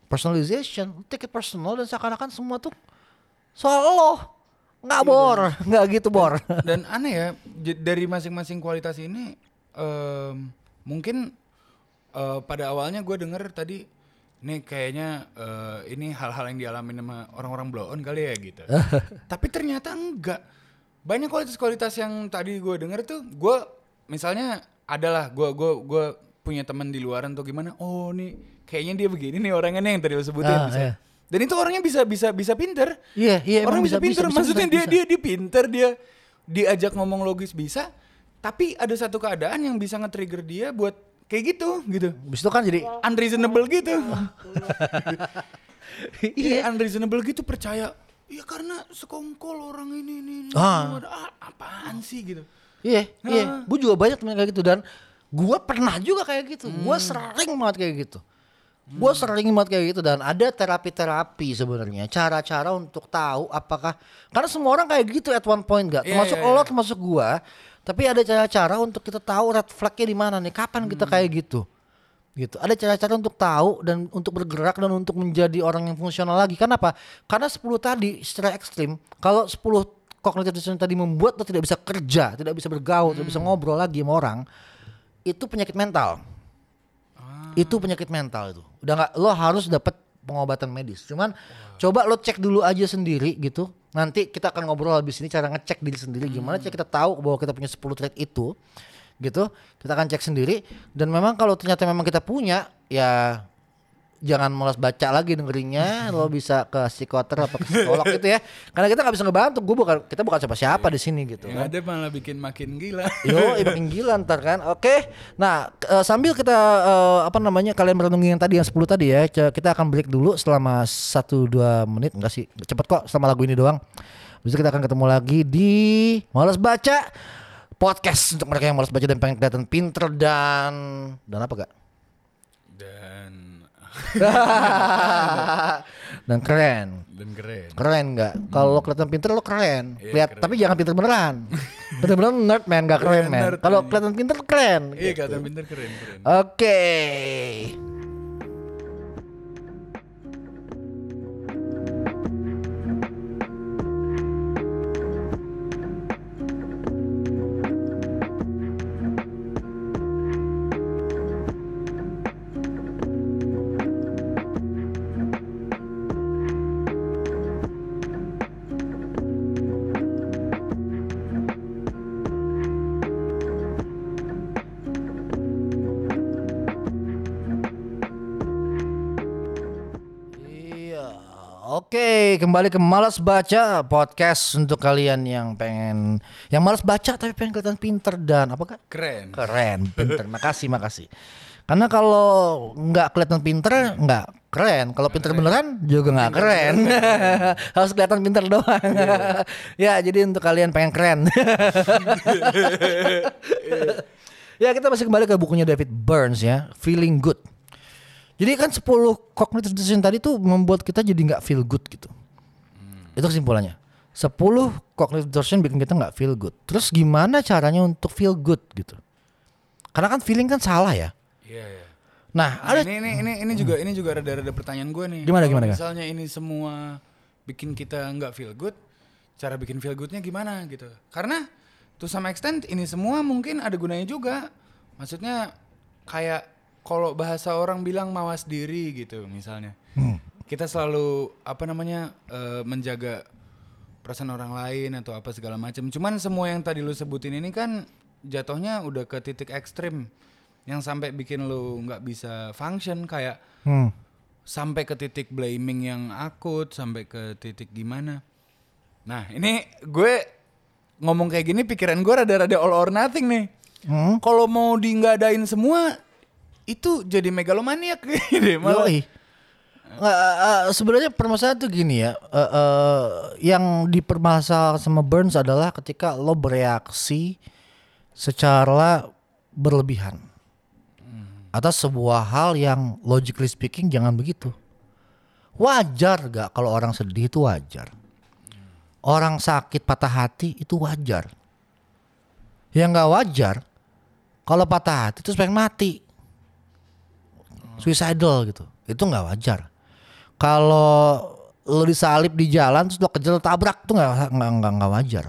Personalization, take it personal dan seakan-akan semua tuh soal lo. Nggak bor, nggak gitu bor. Dan aneh ya, dari masing-masing kualitas ini, em, mungkin eh, pada awalnya gue denger tadi, nih kayaknya eh, ini hal-hal yang dialami sama orang-orang blow on kali ya gitu. *laughs* Tapi ternyata enggak. Banyak kualitas-kualitas yang tadi gue denger tuh, gue misalnya adalah gue gue gue punya teman di luaran tuh gimana? Oh nih, kayaknya dia begini nih orangnya nih yang tadi lo sebutin. Ah, iya. Dan itu orangnya bisa bisa bisa pinter. Iya, iya Orang emang bisa, pinter, bisa, maksudnya bisa, dia bisa. dia dia pinter, dia diajak ngomong logis bisa, tapi ada satu keadaan yang bisa nge-trigger dia buat kayak gitu, gitu. Habis itu kan jadi Unreasonable gitu. *laughs* iya. Iya, unreasonable gitu percaya. Ya karena sekongkol orang ini ini, ini. Ah. Ah, apaan sih gitu. Iya, iya. Ah. Gue juga banyak temen kayak gitu dan gue pernah juga kayak gitu. Gue Hmm. sering banget kayak gitu. Gue sering banget kayak gitu dan ada terapi-terapi sebenarnya, cara-cara untuk tahu apakah karena semua orang kayak gitu at one point gak, Iya, termasuk iya, lo, iya. termasuk gue. Tapi ada cara-cara untuk kita tahu red flagnya di mana nih, kapan kita Hmm. kayak gitu. Gitu. Ada cara-cara untuk tahu dan untuk bergerak dan untuk menjadi orang yang fungsional lagi. Kenapa? Karena 10 tadi secara ekstrim, kalau 10 cognitive dissonance tadi membuat lo tidak bisa kerja, tidak bisa bergaul, tidak bisa ngobrol lagi sama orang, itu penyakit mental. Itu penyakit mental itu. Udah nggak lo harus dapat pengobatan medis. Cuman coba lo cek dulu aja sendiri gitu. Nanti kita akan ngobrol habis ini cara ngecek diri sendiri gimana cara kita tahu bahwa kita punya 10 trait itu. Gitu. Kita akan cek sendiri dan memang kalau ternyata memang kita punya ya jangan malas baca lagi dengerinnya lo bisa ke psikoter apa ke psikolog gitu ya karena kita nggak bisa ngebantu gue bukan kita bukan siapa siapa di sini gitu Yang kan ada malah bikin makin gila. Yo, makin gila ntar kan. Oke. Nah, eh, sambil kita eh, apa namanya kalian merenungi yang tadi yang 10 tadi ya, kita akan break dulu selama 1 2 menit enggak sih? Cepet kok selama lagu ini doang. Itu kita akan ketemu lagi di Malas Baca podcast untuk mereka yang malas baca dan pengen kelihatan pinter dan dan apa gak? Dan *laughs* dan keren. dan keren. Keren nggak? Kalau lo kelihatan pinter lo keren. Iya, Lihat, keren. tapi jangan pinter beneran. *laughs* pinter beneran nerd man, gak keren Iya, man. Kalau kelihatan pinter keren. Iya, kata pinter keren, keren. Oke. Iya. Oke, kembali ke Malas Baca podcast untuk kalian yang pengen yang malas baca tapi pengen kelihatan pinter dan apa kak? Keren. Keren, pinter. makasih, makasih. Karena kalau nggak kelihatan pinter nggak keren. Kalau pinter beneran juga nggak keren. *laughs* Harus kelihatan pinter doang. ya, jadi untuk kalian pengen keren. *laughs* ya, kita masih kembali ke bukunya David Burns ya, Feeling Good. Jadi kan 10 cognitive decision tadi tuh membuat kita jadi nggak feel good gitu. Itu kesimpulannya. 10 cognitive decision bikin kita nggak feel good. Terus gimana caranya untuk feel good gitu? Karena kan feeling kan salah ya. Iya, iya. Nah, Nah, ada ini ini ini ini juga ini juga rada-rada pertanyaan gue nih. Gimana, Kalau gimana? Misalnya ini semua bikin kita nggak feel good, cara bikin feel goodnya gimana gitu? Karena to some extent ini semua mungkin ada gunanya juga. Maksudnya kayak kalau bahasa orang bilang mawas diri gitu misalnya. Hmm. Kita selalu apa namanya eh, menjaga perasaan orang lain atau apa segala macam. Cuman semua yang tadi lu sebutin ini kan jatuhnya udah ke titik ekstrim yang sampai bikin lu nggak bisa function kayak Hmm. sampai ke titik blaming yang akut sampai ke titik gimana. Nah ini gue ngomong kayak gini pikiran gue rada-rada all or nothing nih. Hmm. Kalau mau di nggak adain semua itu jadi megalomaniak *laughs* gitu malah. Yoi. Nggak, eh, sebenarnya permasalahan tuh gini ya, eh, eh, yang dipermasalahkan sama Burns adalah ketika lo bereaksi secara berlebihan atas sebuah hal yang logically speaking jangan begitu. Wajar gak kalau orang sedih itu wajar. Orang sakit patah hati itu wajar. Yang nggak wajar kalau patah hati terus pengen mati suicidal gitu itu nggak wajar kalau lo disalip di jalan terus lo kejar lo tabrak tuh nggak nggak nggak nggak wajar.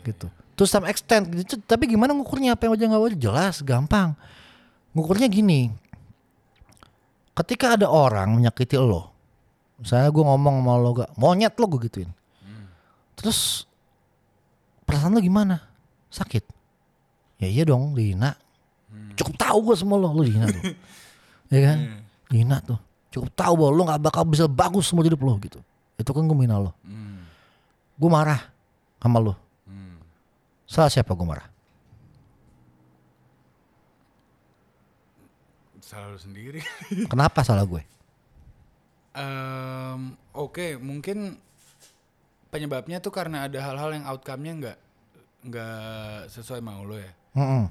Gitu. To some extent gitu. Tapi gimana ngukurnya apa yang wajar nggak wajar? Jelas gampang. Ngukurnya gini. Ketika ada orang menyakiti lo misalnya gue ngomong sama lo gak monyet lo gue gituin. Terus perasaan lo gimana? Sakit. Ya iya dong dihina. Cukup tahu gue semua lo lo dihina tuh. *laughs* Ya kan? Dihina tuh cukup tahu bahwa lo nggak bakal bisa bagus semua hidup lo gitu itu kan gue menghina lo Hmm. gue marah sama lo Hmm. salah siapa gue marah Salah lu sendiri. *laughs* kenapa salah gue Em, Oke, mungkin penyebabnya tuh karena ada hal-hal yang outcome-nya nggak nggak sesuai mau lo ya. Mm-mm.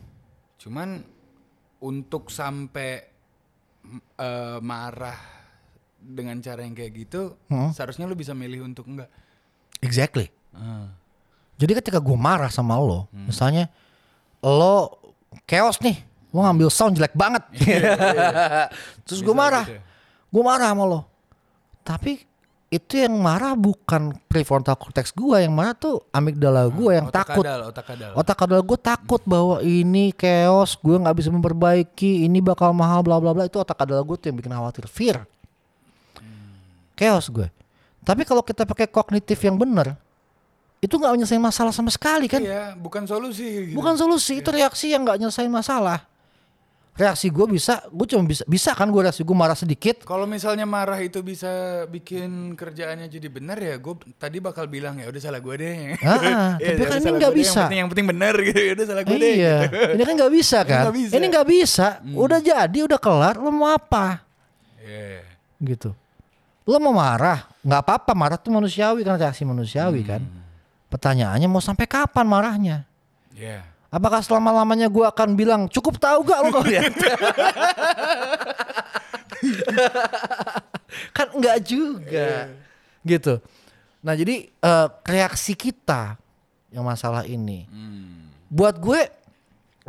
Cuman untuk sampai eh, marah dengan cara yang kayak gitu, Hmm. seharusnya lo bisa milih untuk enggak. exactly Ah. jadi ketika gue marah sama lo misalnya lo chaos nih lo ngambil sound jelek banget *laughs* terus gue marah gitu ya. gue marah sama lo tapi itu yang marah bukan prefrontal cortex gue yang marah tuh amigdala gue yang otak takut kadal, otak kadal. otak kadal gue takut bahwa ini chaos gue nggak bisa memperbaiki ini bakal mahal bla bla bla itu otak kadal gue tuh yang bikin khawatir fear chaos gue Tapi kalau kita pakai kognitif yang benar, itu nggak menyelesaikan masalah sama sekali kan? Iya, bukan solusi. Gitu. Bukan solusi, itu reaksi yang nggak nyelesain masalah. Reaksi gue bisa, gue cuma bisa, bisa kan gue reaksi gue marah sedikit. Kalau misalnya marah itu bisa bikin kerjaannya jadi benar ya, gue tadi bakal bilang ya udah salah gue deh. Ah, *laughs* Ya, tapi kan ini nggak bisa. Yang penting, yang penting benar *laughs* gitu, ya udah salah gue deh. Iya, gitu. *laughs* ini kan nggak bisa Ini kan? nggak bisa. Ini nggak bisa. Udah jadi, udah kelar. Lo mau apa? Iya. Gitu. Lo mau marah? Nggak apa-apa. Marah tuh manusiawi kan reaksi manusiawi kan. Pertanyaannya mau sampai kapan marahnya? Iya. Apakah selama lamanya gue akan bilang cukup tahu gak lo kalian? *laughs* kan enggak juga, gitu. Nah jadi eh, reaksi kita yang masalah ini, buat gue,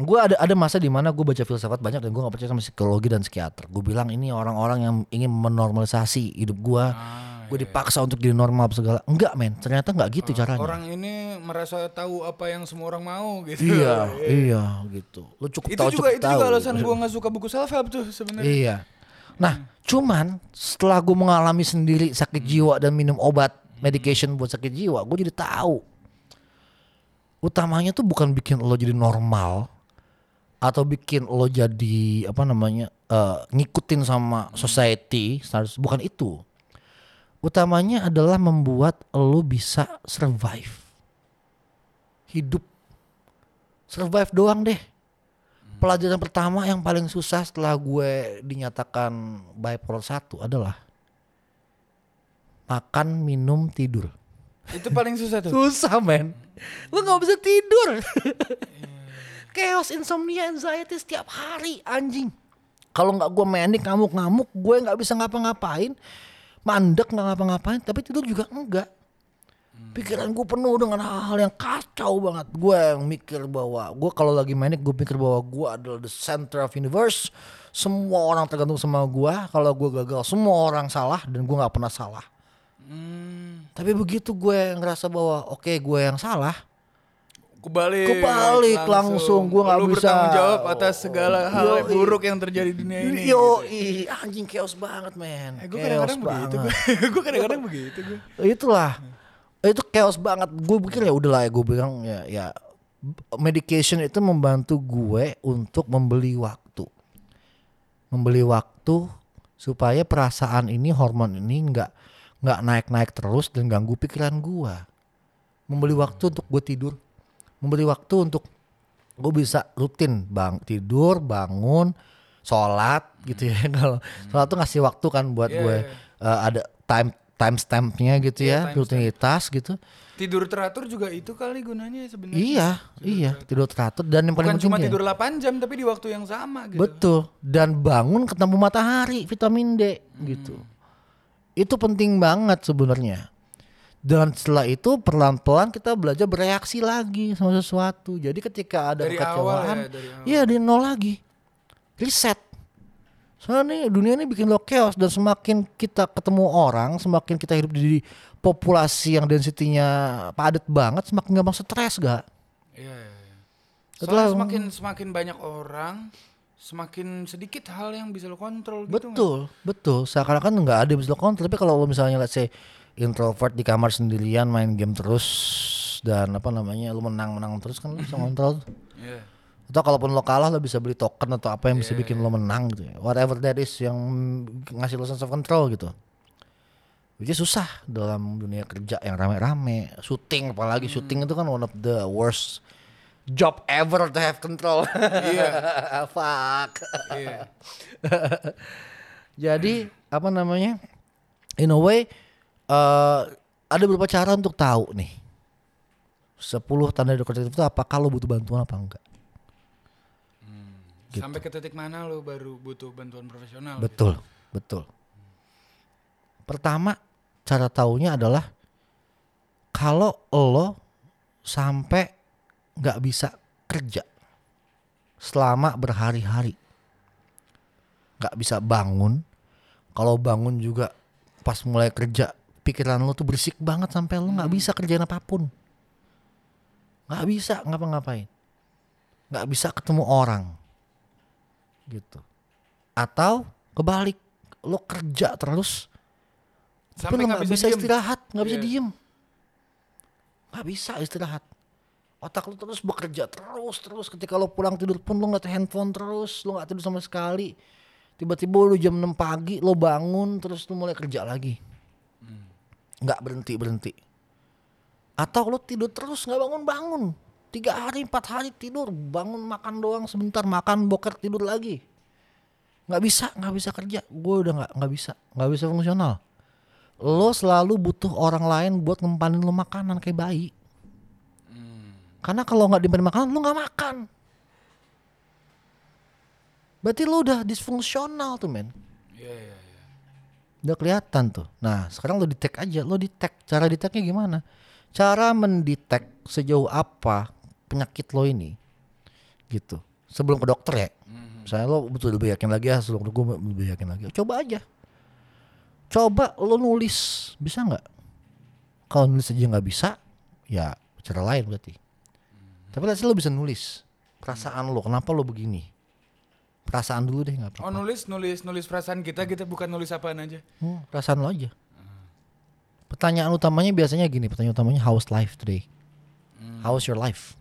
gue ada ada masa di mana gue baca filsafat banyak dan gue nggak percaya sama psikologi dan psikiater. Gue bilang ini orang-orang yang ingin menormalisasi hidup gue. Gue dipaksa untuk jadi normal segala. Enggak men, ternyata enggak gitu caranya. Orang ini merasa tahu apa yang semua orang mau gitu. Iya, *laughs* iya gitu. Lu cukup Itu tahu juga cukup itu tahu. juga alasan gue nggak suka buku self help tuh sebenarnya. Iya. Nah, cuman setelah gue mengalami sendiri sakit jiwa dan minum obat medication buat sakit jiwa, gue jadi tahu. Utamanya tuh bukan bikin lo jadi normal atau bikin lo jadi apa namanya eh, ngikutin sama society, bukan itu. Utamanya adalah membuat lo bisa survive. Hidup. Survive doang deh. Pelajaran pertama yang paling susah setelah gue dinyatakan bipolar 1 adalah makan, minum, tidur. Itu paling susah tuh. Susah men. Lu gak bisa tidur. Chaos, insomnia, anxiety setiap hari anjing. Kalau nggak gue menik ngamuk-ngamuk, gue nggak bisa ngapa-ngapain, mandek nggak ngapa-ngapain, tapi tidur juga enggak. Pikiran gue penuh dengan hal-hal yang kacau banget. Gue yang mikir bahwa gue kalau lagi menik gue pikir bahwa gue adalah the center of universe. Semua orang tergantung sama gue. Kalau gue gagal, semua orang salah dan gue nggak pernah salah. Hmm, Tapi begitu gue ngerasa bahwa oke gue yang salah, kebalik. Kebalik langsung, gua nggak Lu bisa. bertanggung jawab atas segala hal yang buruk yang terjadi di dunia ini. yo ih, anjing chaos banget men. Eh, gue *laughs* kadang-kadang begitu. Gue kadang-kadang begitu. Gue. Itulah, itu chaos banget. Gue pikir ya udahlah ya gue bilang ya ya medication itu membantu gue untuk membeli waktu, membeli waktu supaya perasaan ini hormon ini nggak nggak naik-naik terus dan ganggu pikiran gue. Membeli waktu untuk gue tidur, membeli waktu untuk gue bisa rutin bang tidur bangun sholat gitu ya. *laughs* Kalau sholat tuh ngasih waktu kan buat Iya, gue iya. eh, ada time time stampnya gitu Iya, ya time rutinitas gitu. Tidur teratur juga itu kali gunanya sebenarnya. iya iya. tidur teratur dan yang paling Bukan cuma penting tidur 8 jam tapi di waktu yang sama gitu. betul. Dan bangun ketemu matahari vitamin D gitu. Itu penting banget sebenarnya dan setelah itu pelan-pelan kita belajar bereaksi lagi sama sesuatu jadi ketika ada Dari ya, dari iya dari nol lagi reset soalnya nih dunia ini bikin lo chaos dan semakin kita ketemu orang semakin kita hidup di populasi yang densitinya padat banget semakin gampang stres gak Iya. iya, iya. Setelah- Soalnya semakin semakin banyak orang, semakin sedikit hal yang bisa lo kontrol gitu. Betul, betul. Seakan-akan nggak ada yang bisa lo kontrol. Tapi kalau lo misalnya let's say introvert di kamar sendirian main game terus dan apa namanya lo menang-menang terus kan lo bisa kontrol. Iya. Atau kalaupun lo kalah lo bisa beli token atau apa yang bisa bikin lo menang gitu ya. Whatever that is yang ngasih lo sense of control gitu. Which is susah dalam dunia kerja yang rame-rame. Syuting apalagi syuting itu kan one of the worst job ever to have control. Iya. *laughs* Fuck. Iya. *laughs* Jadi apa namanya? In a way eh ada beberapa cara untuk tahu nih. 10 tanda dekoratif itu apa kalau butuh bantuan apa enggak. Gitu. Sampai ke titik mana lo baru butuh bantuan profesional? gitu? Betul, betul. Pertama, cara taunya adalah kalau lo sampai nggak bisa kerja selama berhari-hari, nggak bisa bangun. Kalau bangun juga pas mulai kerja, pikiran lo tuh berisik banget sampai lo nggak bisa kerjain apa pun, nggak bisa ngapa-ngapain, nggak bisa ketemu orang, gitu. Atau kebalik, lo kerja terus Tapi Sampai lu nggak nggak bisa bisa, istirahat, nggak bisa Iya. diem. Nggak bisa istirahat. Otak lu terus bekerja terus terus. Ketika lu pulang tidur pun lu ngeliat handphone terus, lu nggak tidur sama sekali. Tiba-tiba lu jam 6 pagi, lu bangun terus lu mulai kerja lagi. Nggak berhenti berhenti. Atau lu tidur terus nggak bangun bangun. Tiga hari empat hari tidur, bangun makan doang sebentar, makan boker tidur lagi. Nggak bisa, nggak bisa kerja. Gue udah nggak nggak bisa, nggak bisa fungsional lo selalu butuh orang lain buat ngempanin lo makanan kayak bayi. Karena kalau nggak dimpanin makanan lo nggak makan. Berarti lo udah disfungsional tuh men. Iya, iya. Udah kelihatan tuh. Nah sekarang lo detect aja. Lo detect. Cara detectnya gimana? Cara mendetek sejauh apa penyakit lo ini. Gitu. Sebelum ke dokter ya. Saya lo betul lebih yakin lagi ya. Sebelum gue lebih yakin lagi. Coba aja. Coba lo nulis. Bisa nggak? Kalau nulis aja nggak bisa. Ya cara lain berarti. Tapi let's say lo bisa nulis. Perasaan lo. Kenapa lo begini? Perasaan dulu deh nggak apa-apa. Oh nulis nulis nulis perasaan kita kita bukan nulis apaan aja. Hmm, perasaan lo aja. Pertanyaan utamanya biasanya gini, pertanyaan utamanya how's life today? How's your life?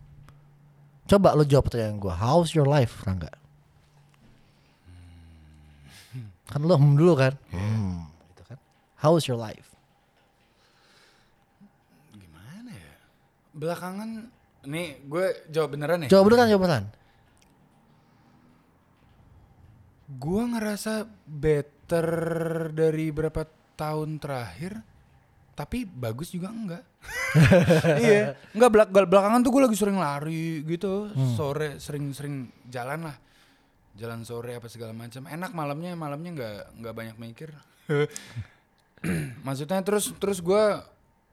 Coba lo jawab pertanyaan gue, how's your life, Rangga? Kan lo hmm dulu kan? Hmm, gitu kan? How's your life? Gimana ya? Belakangan nih gue jawab beneran ya. Jawab beneran, jawab beneran. Gue ngerasa better dari berapa tahun terakhir, tapi bagus juga enggak. *laughs* iya, enggak belak belakangan tuh gue lagi sering lari gitu, sore sering-sering jalan lah, jalan sore apa segala macam. Enak malamnya, malamnya nggak nggak banyak mikir. *clears throat* Maksudnya terus terus gue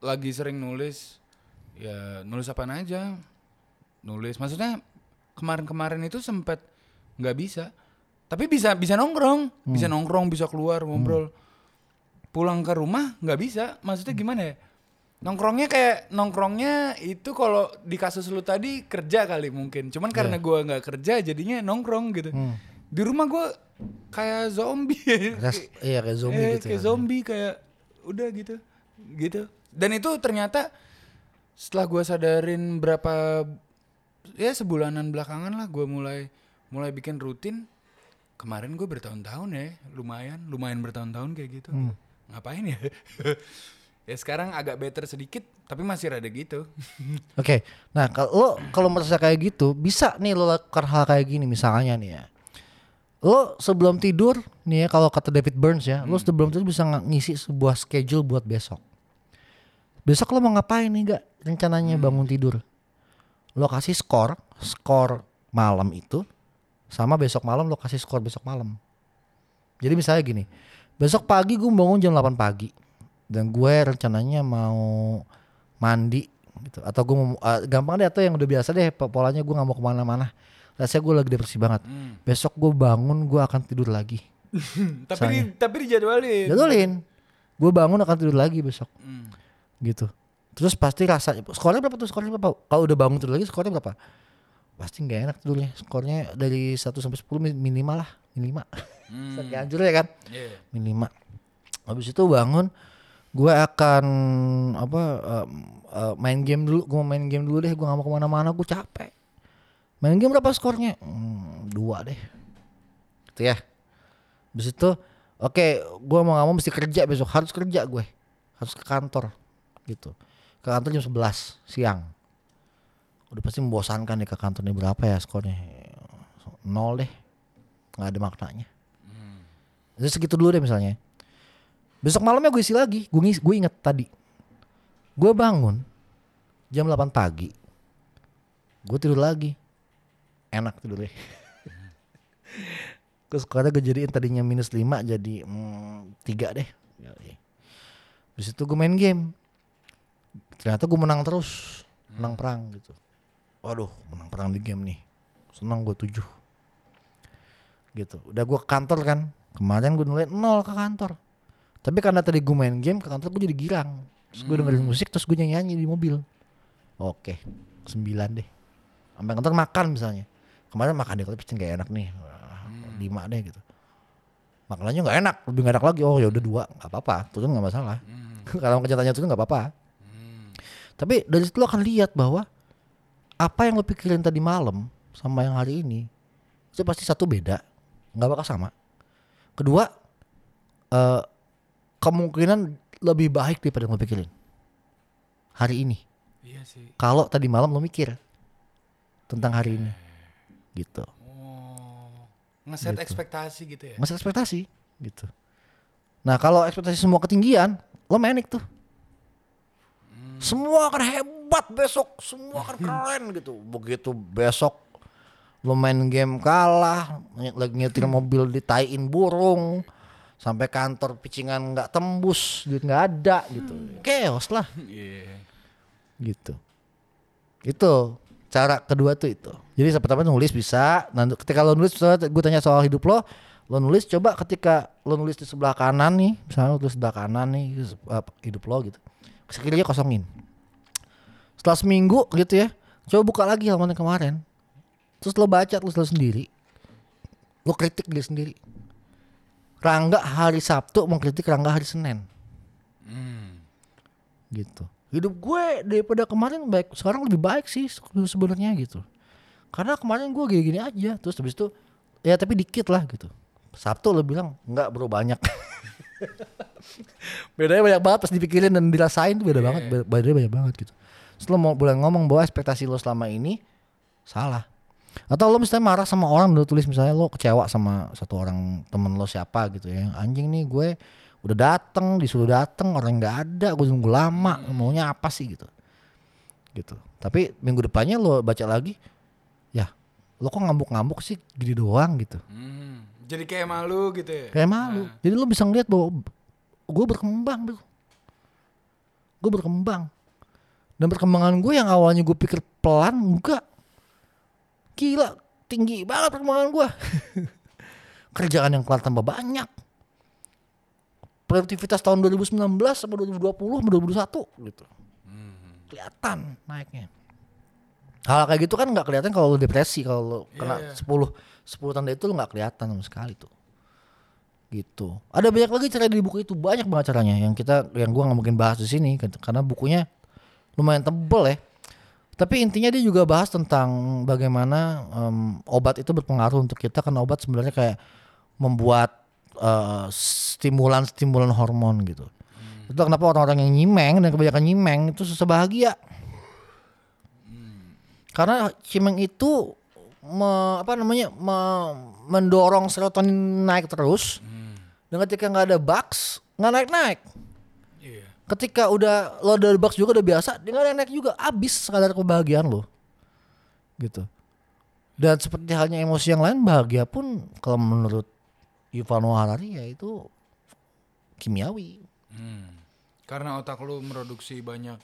lagi sering nulis, ya nulis apa aja, nulis. Maksudnya kemarin-kemarin itu sempet nggak bisa tapi bisa bisa nongkrong. Bisa nongkrong bisa keluar ngobrol. Pulang ke rumah nggak bisa. Maksudnya gimana ya? Nongkrongnya kayak nongkrongnya itu kalau di kasus lu tadi kerja kali mungkin. Cuman karena gua nggak kerja jadinya nongkrong gitu. Di rumah gua kayak zombie. *laughs* Res- iya kayak zombie Eh, gitu kayak ya. zombie kayak udah gitu. Gitu. Dan itu ternyata setelah gua sadarin berapa ya sebulanan belakangan lah gua mulai mulai bikin rutin kemarin gue bertahun-tahun ya lumayan lumayan bertahun-tahun kayak gitu Hmm. ngapain ya *laughs* ya sekarang agak better sedikit tapi masih rada gitu *laughs* Oke, nah kalau lo kalau merasa kayak gitu bisa nih lo lakukan hal kayak gini misalnya nih ya. Lo sebelum tidur nih ya kalau kata David Burns ya, lo sebelum tidur bisa ng- ngisi sebuah schedule buat besok. Besok lo mau ngapain nih gak rencananya bangun tidur? Lo kasih skor, skor malam itu sama besok malam lo kasih skor besok malam. Jadi misalnya gini, besok pagi gue bangun jam 8 pagi dan gue rencananya mau mandi gitu atau gue mau eh, gampang deh atau yang udah biasa deh po- polanya gue nggak mau ke mana-mana. Rasanya gue lagi depresi banget. Besok gue bangun gue akan tidur lagi. *laughs* tapi di, tapi dijadwalin Jadulin. Gue bangun akan tidur lagi besok. Hmm. Gitu. Terus pasti rasa skornya berapa tuh? Skornya berapa? Kalau udah bangun tidur lagi skornya berapa? Pasti nggak enak tidurnya. Skornya dari 1 sampai 10 mi- minimal lah, minimal. Hmm. Hancur ya kan? Iya. minimal habis itu bangun gue akan apa em, eh, main game dulu gue main game dulu deh gue gak mau ke mana-mana gue capek main game berapa skornya Hmm, dua deh gitu ya habis itu oke gue mau gak mau mesti kerja besok harus kerja gue harus ke kantor gitu ke kantor jam 11 siang udah pasti membosankan nih ke kantornya berapa ya skornya nol deh nggak ada maknanya jadi segitu dulu deh misalnya. Besok malamnya gue isi lagi. Gue ngis- gue inget tadi. Gue bangun jam 8 pagi. Gue tidur lagi. Enak tidurnya. Terus sekarang gue jadiin tadinya minus 5 jadi mm, 3 deh. Terus itu gue main game. Ternyata gue menang terus. Menang perang gitu. Waduh menang perang di game nih. Senang gue 7 gitu. Udah gue ke kantor kan. Kemarin gue nilai nol ke kantor. Tapi karena tadi gue main game ke kantor gue jadi girang. Terus gue dengerin musik terus gue nyanyi di mobil. Oke, sembilan deh. Sampai kantor makan misalnya. Kemarin makan deh, tapi pasti gak enak nih. Wah, Lima deh gitu. makanannya nggak enak lebih nggak enak lagi oh ya udah dua nggak apa-apa turun nggak masalah *laughs* kalau kenyataannya turun nggak apa-apa tapi dari situ lo akan lihat bahwa apa yang lo pikirin tadi malam sama yang hari ini itu pasti satu beda nggak bakal sama. Kedua eh, kemungkinan lebih baik daripada yang lo pikirin hari ini. Iya sih. kalau tadi malam lo mikir tentang hari ini gitu. Oh. Ngeset ekspektasi gitu ya. masih ekspektasi gitu. Nah kalau ekspektasi semua ketinggian lo menik tuh. Semua akan hebat besok. Semua akan keren gitu. Begitu besok lo main game kalah lagi nyetir mobil ditaiin burung sampai kantor picingan nggak tembus duit nggak ada gitu. Chaos lah. Iya. gitu. Itu cara kedua tuh itu. Jadi pertama nulis bisa nanti ketika lo nulis gue tanya soal hidup lo lo nulis coba ketika lo nulis di sebelah kanan nih misalnya lo tulis sebelah kanan nih hidup lo gitu. Sekiranya kosongin setelah seminggu gitu ya coba buka lagi halaman yang kemarin. Terus lo baca terus lo sendiri. Lo kritik diri sendiri. Rangga hari Sabtu mengkritik Rangga hari Senin. Hmm. gitu. Hidup gue daripada kemarin baik sekarang lebih baik sih se- sebenarnya gitu. Karena kemarin gue gini-gini aja terus habis itu ya tapi dikit lah gitu. Sabtu lo bilang enggak bro banyak. *laughs* Bedanya banyak banget. Pas dipikirin dan dirasain tuh beda banget be- bedanya banyak banget gitu Terus lo mau boleh ngomong bahwa ekspektasi lo selama ini salah. Atau lo misalnya marah sama orang lo tulis misalnya lo kecewa sama satu orang temen lo siapa gitu ya. Anjing nih gue udah dateng disuruh dateng orang nggak ada gue nunggu lama maunya apa sih gitu. Gitu. Tapi minggu depannya lo baca lagi ya lo kok ngambuk-ngambuk sih gini doang gitu. Hmm. Jadi kayak malu gitu ya. kayak malu. Jadi lo bisa ngeliat bahwa gue berkembang bro. Gue berkembang dan perkembangan gue yang awalnya gue pikir pelan enggak. Gila tinggi banget perkembangan gue. *laughs* Kerjaan yang kelar tambah banyak. Produktivitas tahun 2019 sama 2020 sama 2021 gitu. Kelihatan naiknya. Hal kayak gitu kan nggak kelihatan kalau lo depresi kalau lo kena iya. 10 10 tanda itu lo nggak kelihatan sama sekali tuh. Gitu. Ada banyak lagi cara di buku itu banyak banget caranya. Yang kita yang gua nggak mungkin bahas di sini karena bukunya lumayan tebel ya tapi intinya dia juga bahas tentang bagaimana em, obat itu berpengaruh untuk kita karena obat sebenarnya kayak membuat eh, stimulan-stimulan hormon gitu. Itu kenapa orang-orang yang nyimeng dan kebanyakan nyimeng itu susah bahagia. Karena cimeng itu me- apa namanya me- mendorong serotonin naik terus. Dan ketika nggak ada bugs, nggak naik-naik. Ketika udah lo dari bugs juga udah biasa, dia nggak naik-naik juga. Abis kadar kebahagiaan lo. Gitu. Dan seperti halnya emosi yang lain, bahagia pun kalau menurut Noah Harari ya itu kimiawi. Hmm. Karena otak lu produksi banyak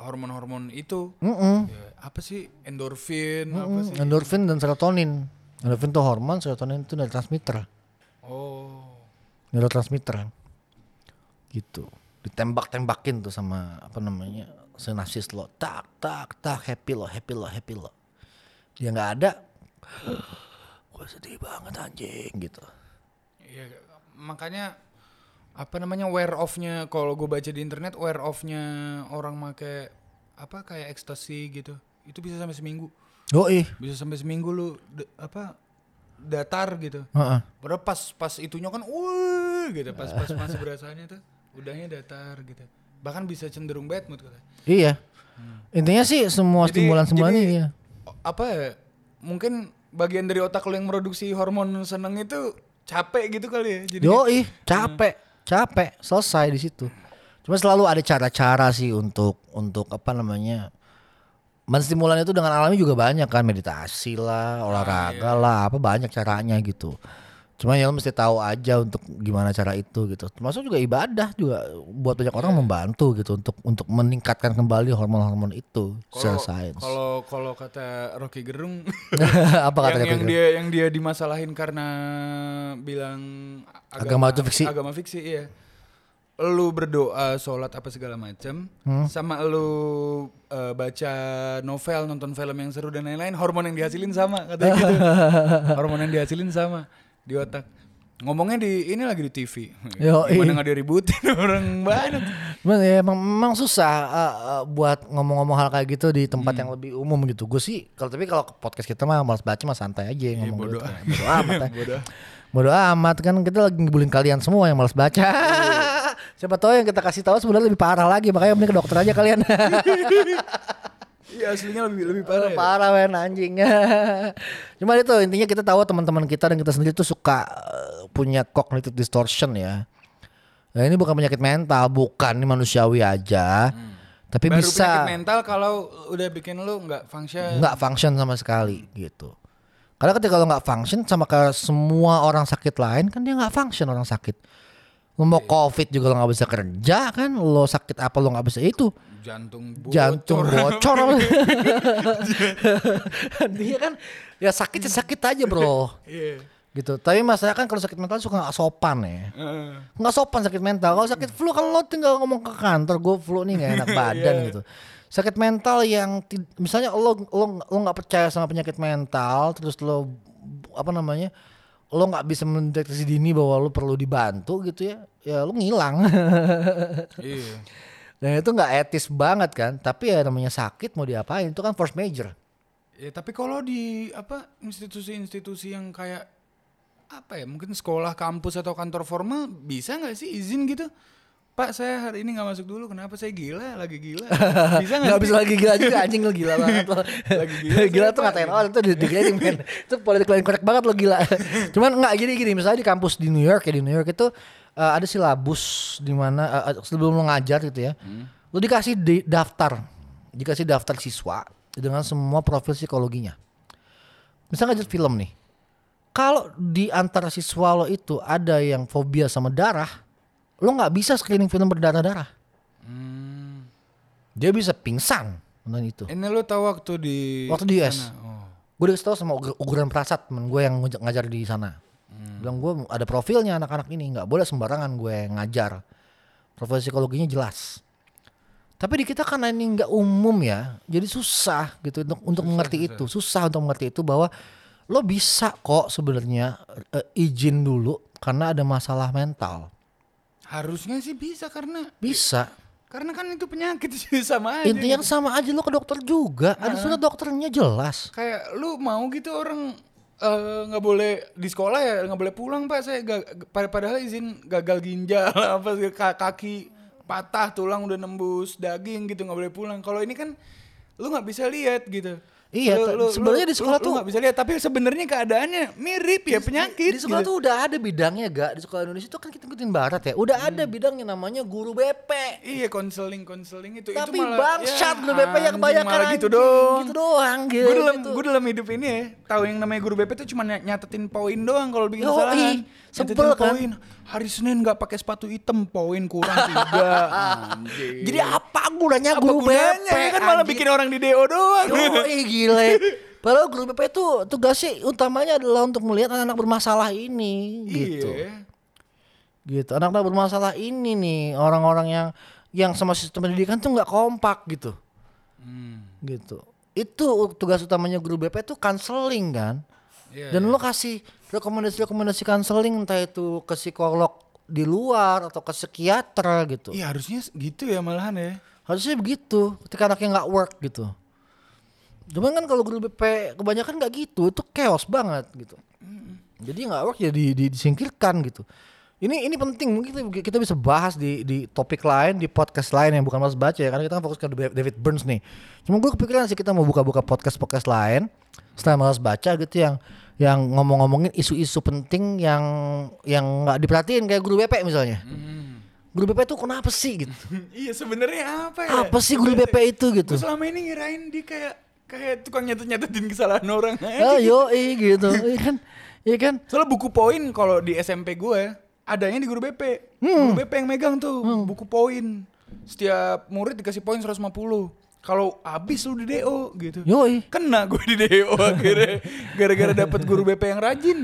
hormon-hormon itu. Mm-mm. Ya, apa sih endorfin apa Mm-mm. sih? Endorfin dan serotonin. Endorfin itu hormon, serotonin itu neurotransmitter. Oh. Neurotransmitter. Gitu. Ditembak-tembakin tuh sama apa namanya? sinapsis lo. Tak, tak, tak, happy lo, happy lo, happy lo. Dia nggak ada. *gasps* Gue sedih banget anjing gitu. Iya, makanya apa namanya wear off-nya kalau gue baca di internet wear off-nya orang make apa kayak ekstasi gitu. Itu bisa sampai seminggu. Oh ih. Bisa sampai seminggu lu apa datar gitu. Heeh. Padahal pas pas itunya kan wuh gitu, pas pas masih berasanya tuh udahnya datar gitu. Bahkan bisa cenderung bad mood katanya. Iya. Intinya sih semua stimulan-stimulan ini ya. Apa ya? Mungkin bagian dari otak lu yang produksi hormon seneng itu capek gitu kali ya. Jadi Yoi, capek, capek, selesai di situ. Cuma selalu ada cara-cara sih untuk untuk apa namanya menstimulan itu dengan alami juga banyak kan meditasi lah, olahraga lah, apa banyak caranya gitu. Cuma ya lo mesti tahu aja untuk gimana cara itu gitu. Termasuk juga ibadah juga buat banyak orang membantu gitu untuk untuk meningkatkan kembali hormon-hormon itu secara Kalau sains. kalau kalau kata Rocky Gerung *laughs* apa kata yang, yang dia yang dia dimasalahin karena bilang Agama itu fiksi. Agama fiksi iya. Lu berdoa, sholat apa segala macam, Hmm. sama lu eh, baca novel, nonton film yang seru dan lain-lain, hormon yang dihasilin sama katanya gitu. *laughs* hormon yang dihasilin sama di otak. Ngomongnya di ini lagi di TV. Yo, Gimana nggak diributin *laughs* orang banyak. Emang, ya, emang, emang susah uh, uh, buat ngomong-ngomong hal kayak gitu di tempat yang lebih umum gitu. Gue sih kalau tapi kalau podcast kita mah malas baca mah santai aja ngomong bodo gitu. Bodo amat. ya. *laughs* Bodoh. Bodo amat kan kita lagi ngibulin kalian semua yang malas baca. *laughs* Siapa tahu yang kita kasih tahu sebenarnya lebih parah lagi makanya mending ke dokter aja kalian. Iya aslinya lebih lebih parah. ya. parah men anjing. *laughs* Cuma itu intinya kita tahu teman-teman kita dan kita sendiri tuh suka uh, punya cognitive distortion ya. Nah ini bukan penyakit mental, bukan ini manusiawi aja. Tapi Baru bisa penyakit mental kalau udah bikin lu nggak function. nggak function sama sekali gitu. Karena ketika lo nggak function sama kayak semua orang sakit lain kan dia nggak function orang sakit. Lo mau covid juga lo nggak bisa kerja kan, lo sakit apa lo nggak bisa itu Jantung bocor. jantung bocor. dia *laughs* kan ya sakit ya sakit aja bro. Iya. gitu. Tapi masalah kan kalau sakit mental suka nggak sopan ya. Heeh. Nggak sopan sakit mental. Kalau sakit flu kan lo tinggal ngomong ke kantor gue flu nih nggak enak *laughs* badan gitu. Sakit mental yang misalnya lo lo lo nggak percaya sama penyakit mental, terus lo apa namanya lo nggak bisa mendeteksi dini bahwa lo perlu dibantu gitu ya, ya lo ngilang. Iya. Dan itu nggak etis banget kan. Tapi ya namanya sakit mau diapain itu kan force major. Ya tapi kalau di apa institusi-institusi yang kayak apa ya mungkin sekolah, kampus atau kantor formal bisa nggak sih izin gitu? Pak saya hari ini nggak masuk dulu. Kenapa saya gila? Lagi gila. *laughs* Bisa nggak? Gak bisa lagi gila juga anjing lo gila *laughs* banget lo. Lagi gila gila tuh ngatain orang itu di degrading men. *laughs* Itu politically correct banget lo gila. Cuman enggak gini gini misalnya di kampus di New York ya di New York itu eh, ada silabus di mana eh, sebelum lo ngajar gitu ya. Lo dikasih di, daftar. Dikasih daftar siswa dengan semua profil psikologinya. Misalnya ngajar film nih. Kalau di antara siswa lo itu ada yang fobia sama darah, lo nggak bisa screening film berdarah-darah. Hmm. Dia bisa pingsan nonton itu. Ini lo tahu waktu di Waktu di US. sana? Oh. Gue dikasih tau sama Uguran Prasad temen gue yang ngaj- ngajar di sana. Bilang gue ada profilnya anak-anak ini nggak boleh sembarangan gue ngajar. Profil psikologinya jelas. Tapi di kita karena ini nggak umum ya, jadi susah gitu untuk untuk mengerti itu, susah untuk mengerti itu bahwa lo bisa kok sebenarnya eh, izin dulu karena ada masalah mental. Harusnya sih bisa karena Bisa. karena kan itu penyakit sih *laughs* sama aja. Intinya sama aja lo ke dokter juga, ada surat dokternya jelas. kayak lu mau gitu orang eh, nggak boleh di sekolah ya nggak boleh pulang pak saya ga- pad- padahal izin gagal ginjal *laughs* apa kaki patah tulang udah nembus daging gitu nggak boleh pulang kalau ini kan lu nggak bisa lihat gitu Iya, Lu- sebenarnya di sekolah lu- tuh- nggak bisa lihat tapi sebenarnya keadaannya mirip ya penyakit Di sekolah gitu. tuh udah ada bidangnya gak? Di sekolah Indonesia itu kan kita ngikutin barat ya. Udah ada bidangnya namanya guru BP. iya konseling konseling itu Tapi itu malah bangsat ya, guru BP yang kebanyakan gitu dong Gitu doang gitu. gue dalam gue dalam hidup ini ya tahu yang namanya guru BP tuh cuma ny- nyatetin poin doang kalau bikin kesalahan sebel kan? poin hari Senin nggak pakai sepatu hitam poin kurang tiga *laughs* Anjing. Jadi apa gunanya apa guru gunanya BP? ya kan malah bikin orang di DO doang Yoi gile. Padahal guru BP itu tugasnya utamanya adalah untuk melihat anak-anak bermasalah ini gitu. iya Gitu. Anak-anak bermasalah ini nih orang-orang yang yang sama sistem pendidikan tuh nggak kompak gitu. Hmm. Gitu. Itu tugas utamanya guru BP itu counseling kan. Iya, Dan lo kasih rekomendasi-rekomendasi counseling entah itu ke psikolog di luar atau ke psikiater gitu. iya harusnya gitu ya malahan ya Harusnya begitu ketika anaknya nggak work gitu. Cuman kan kalau guru BP kebanyakan nggak gitu, itu chaos banget gitu. Jadi nggak work ya di, di- disingkirkan gitu. Ini ini penting mungkin kita, kita bisa bahas di di topik lain di podcast lain yang bukan mas baca ya karena kita kan fokus ke David Burns nih. Cuma gue kepikiran sih kita mau buka-buka podcast podcast lain setelah malas baca gitu yang yang ngomong-ngomongin isu-isu penting yang yang nggak diperhatiin kayak guru BP misalnya. Guru BP itu kenapa sih gitu? *laughs* iya sebenarnya apa ya Apa sih guru BP itu gitu? gue selama ini ngirain dia kayak kayak tukang nyatet nyatetin kesalahan orang Oh *laughs* yo gitu, *laughs* iya kan, iya kan. Soalnya buku poin kalau di SMP gue adanya di guru BP. Guru BP yang megang tuh buku poin. Setiap murid dikasih poin 150. Kalau habis lu di DO gitu. Yoi. Kena gue di DO *laughs* akhirnya gara-gara dapat guru BP yang rajin.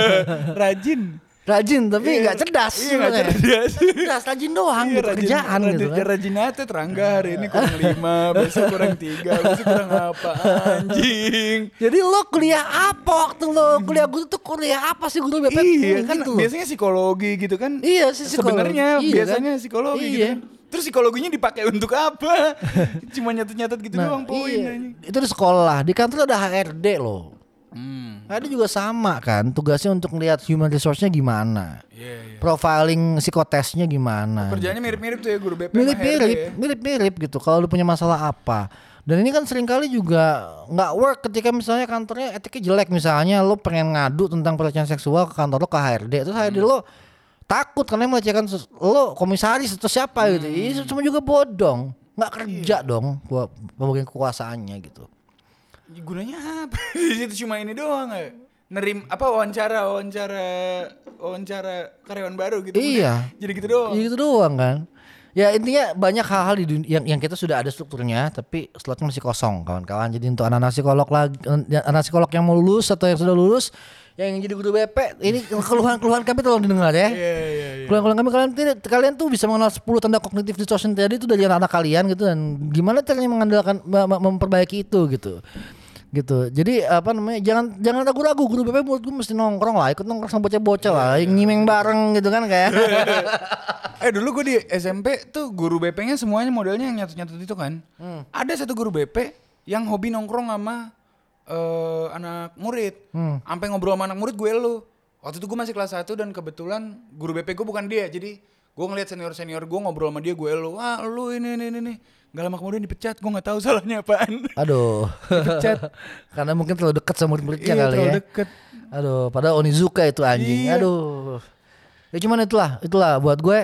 *laughs* rajin. Rajin tapi nggak cerdas. Iya nggak cerdas. Cerdas, rajin doang Iya, gitu kerjaan rajin, gitu kan. Rajin nyatet Rangga hari ini kurang *laughs* lima, besok kurang tiga, besok kurang apa anjing. Jadi lo kuliah apa waktu lo kuliah guru tuh kuliah apa sih guru BPM iya kan gitu. biasanya psikologi gitu kan. Iya sih psikologi. Sebenarnya Iya biasanya kan? psikologi gitu Iya. kan. Terus psikologinya dipakai untuk apa? *laughs* Cuma nyatet-nyatet gitu Nah, doang poin iya. Itu di sekolah, di kantor ada HRD loh. Hmm. HRD juga sama kan, tugasnya untuk melihat human resource-nya gimana. Iya, iya. Profiling psikotesnya gimana. Kerjanya mirip-mirip tuh ya guru BP mirip-mirip, ya. mirip-mirip gitu. Kalau lu punya masalah apa. Dan ini kan sering kali juga nggak work ketika misalnya kantornya etiknya jelek misalnya lo pengen ngadu tentang pelecehan seksual ke kantor lo ke HRD terus HRD Hmm. lo takut karena melecehkan lo komisaris atau siapa gitu. Hmm. Ini cuma juga bodong, nggak kerja dong gua pembagian kekuasaannya gitu. Gunanya apa? *laughs* Itu cuma ini doang ya. Nerim apa wawancara wawancara wawancara karyawan baru gitu. Iya. Jadi gitu doang. Ya gitu doang kan. Ya intinya banyak hal-hal di dunia yang, yang kita sudah ada strukturnya tapi slotnya masih kosong kawan-kawan. Jadi untuk anak-anak psikolog lagi anak psikolog yang mau lulus atau yang sudah lulus yang jadi guru BP ini keluhan-keluhan kami tolong didengar ya. Iya iya iya. Keluhan-keluhan kami kalian tidak kalian tuh bisa mengenal 10 tanda kognitif distortion tadi itu dari anak-anak kalian gitu dan gimana caranya mengandalkan me- me- memperbaiki itu gitu. Gitu. Jadi apa namanya? Jangan jangan ragu-ragu guru BP menurut gue mesti nongkrong lah, ikut nongkrong sama bocah-bocah lah, yang nyimeng bareng gitu kan kayak. *laughs* Eh dulu gue di SMP tuh guru BP-nya semuanya modelnya yang nyatut-nyatut itu kan. Hmm. Ada satu guru BP yang hobi nongkrong sama eh, anak murid. Hmm. Sampai ngobrol sama anak murid gue lu. Waktu itu gue masih kelas 1 dan kebetulan guru BP gue bukan dia. Jadi gue ngeliat senior-senior gue ngobrol sama dia gue lu. Wah lu ini ini ini. Gak lama kemudian dipecat. Gue gak tahu *laughs* salahnya apaan. Aduh. *laughs* Karena mungkin terlalu dekat sama murid-muridnya Iya, kali terlalu ya. deket. Aduh, padahal Onizuka itu anjing. Iya. Aduh. Ya cuman itulah, itulah buat gue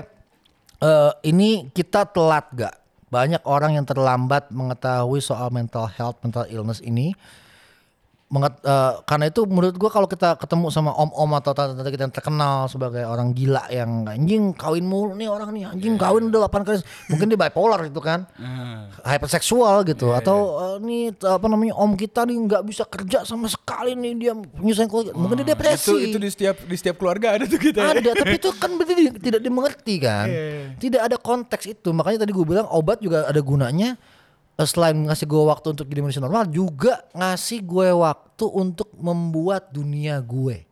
eh ini kita telat gak? Banyak orang yang terlambat mengetahui soal mental health, mental illness ini. Menget, eh, karena itu menurut gue kalau kita ketemu sama om-om atau tante-tante kita yang terkenal sebagai orang gila yang anjing kawin mulu nih orang nih anjing kawin udah 8 kali. Mungkin dia bipolar itu kan. Ah. hyperseksual gitu. Iya, atau eh, nih t- apa namanya om kita nih nggak bisa kerja sama sekali nih dia nyusahin keluarga. Mungkin dia depresi. Itu itu di setiap di setiap keluarga ada tuh kita. ada tapi itu kan berarti di- tidak dimengerti kan. Iya. tidak ada konteks itu. Makanya tadi gue bilang obat juga ada gunanya selain ngasih gue waktu untuk jadi manusia normal juga ngasih gue waktu untuk membuat dunia gue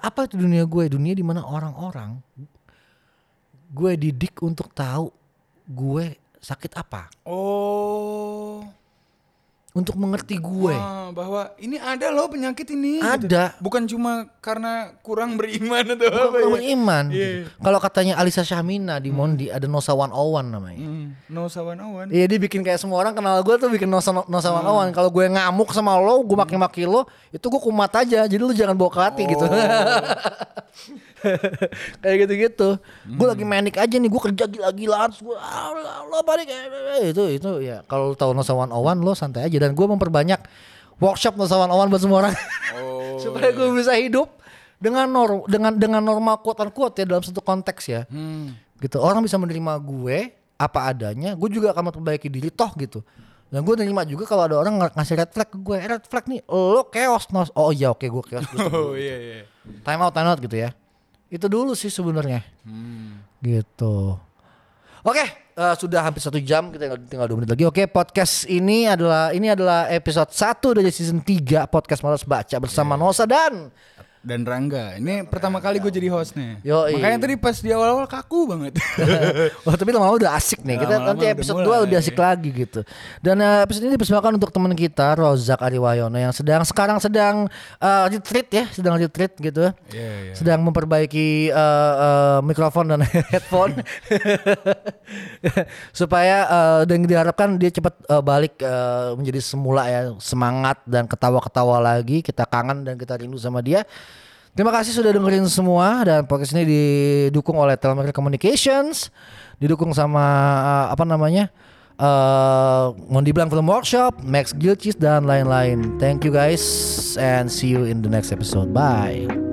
apa itu dunia gue dunia di mana orang-orang gue didik untuk tahu gue sakit apa. Oh. Untuk mengerti gue Wah, bahwa ini ada loh penyakit ini. gitu. Ada. Bukan cuma karena kurang beriman atau Bukan apa kalau ya. beriman Iya. gitu. kalau katanya Alisa Syahmina di Mondi ada Nosa 101 namanya Hmm, no sawan awan. Iya dia bikin kayak semua orang kenal gue tuh bikin nosa nosa Hmm. awan. Kalau gue ngamuk sama lo, gue maki-maki lo, itu gue kumat aja. Jadi lu jangan bawa ke hati gitu. *laughs* Oh. *laughs* kayak gitu-gitu. Gue Hmm. lagi manik aja nih, gue kerja gila-gilaan. Gue ah, lo- balik itu itu ya. Kalau lu tahu nosa awan lo santai aja. Dan gue memperbanyak workshop nosa awan buat semua orang Oh. *laughs* supaya gue bisa hidup dengan norm dengan dengan normal quote unquote ya dalam satu konteks ya Hmm. gitu orang bisa menerima gue apa adanya gue juga akan memperbaiki diri toh gitu dan gue nerima juga kalau ada orang ng- ngasih red flag ke gue "Eh, red flag nih lo chaos nos oh iya oke gue chaos Gua *laughs* Oh iya iya. time out time out gitu ya itu dulu sih sebenarnya. Hmm. gitu. Oke eh, sudah hampir satu jam kita tinggal, tinggal dua menit lagi. Oke podcast ini adalah ini adalah episode 1 dari season 3 podcast malas baca bersama Nosa dan Dan Rangga, ini pertama kali gue jadi hostnya. Yoi. Makanya tadi pas di awal-awal kaku banget. *laughs* Wah tapi lama-lama udah asik nih. Kita Lama-lama nanti udah episode mulai. 2 lebih asik lagi gitu. Dan eh, episode ini dipersembahkan untuk teman kita Rozak Ariwayono yang sedang sekarang sedang eh, retreat ya, sedang retreat gitu. Iya iya. Sedang memperbaiki eh, eh, mikrofon dan *laughs* headphone *laughs* supaya eh, dan diharapkan dia cepat eh, balik eh, menjadi semula ya, semangat dan ketawa-ketawa lagi. Kita kangen dan kita rindu sama dia. Terima kasih sudah dengerin semua dan podcast ini didukung oleh Telmer Communications, didukung sama uh, apa namanya? Uh, Mondi Blanc Film Workshop, Max Gilchis dan lain-lain. Thank you guys and see you in the next episode. Bye.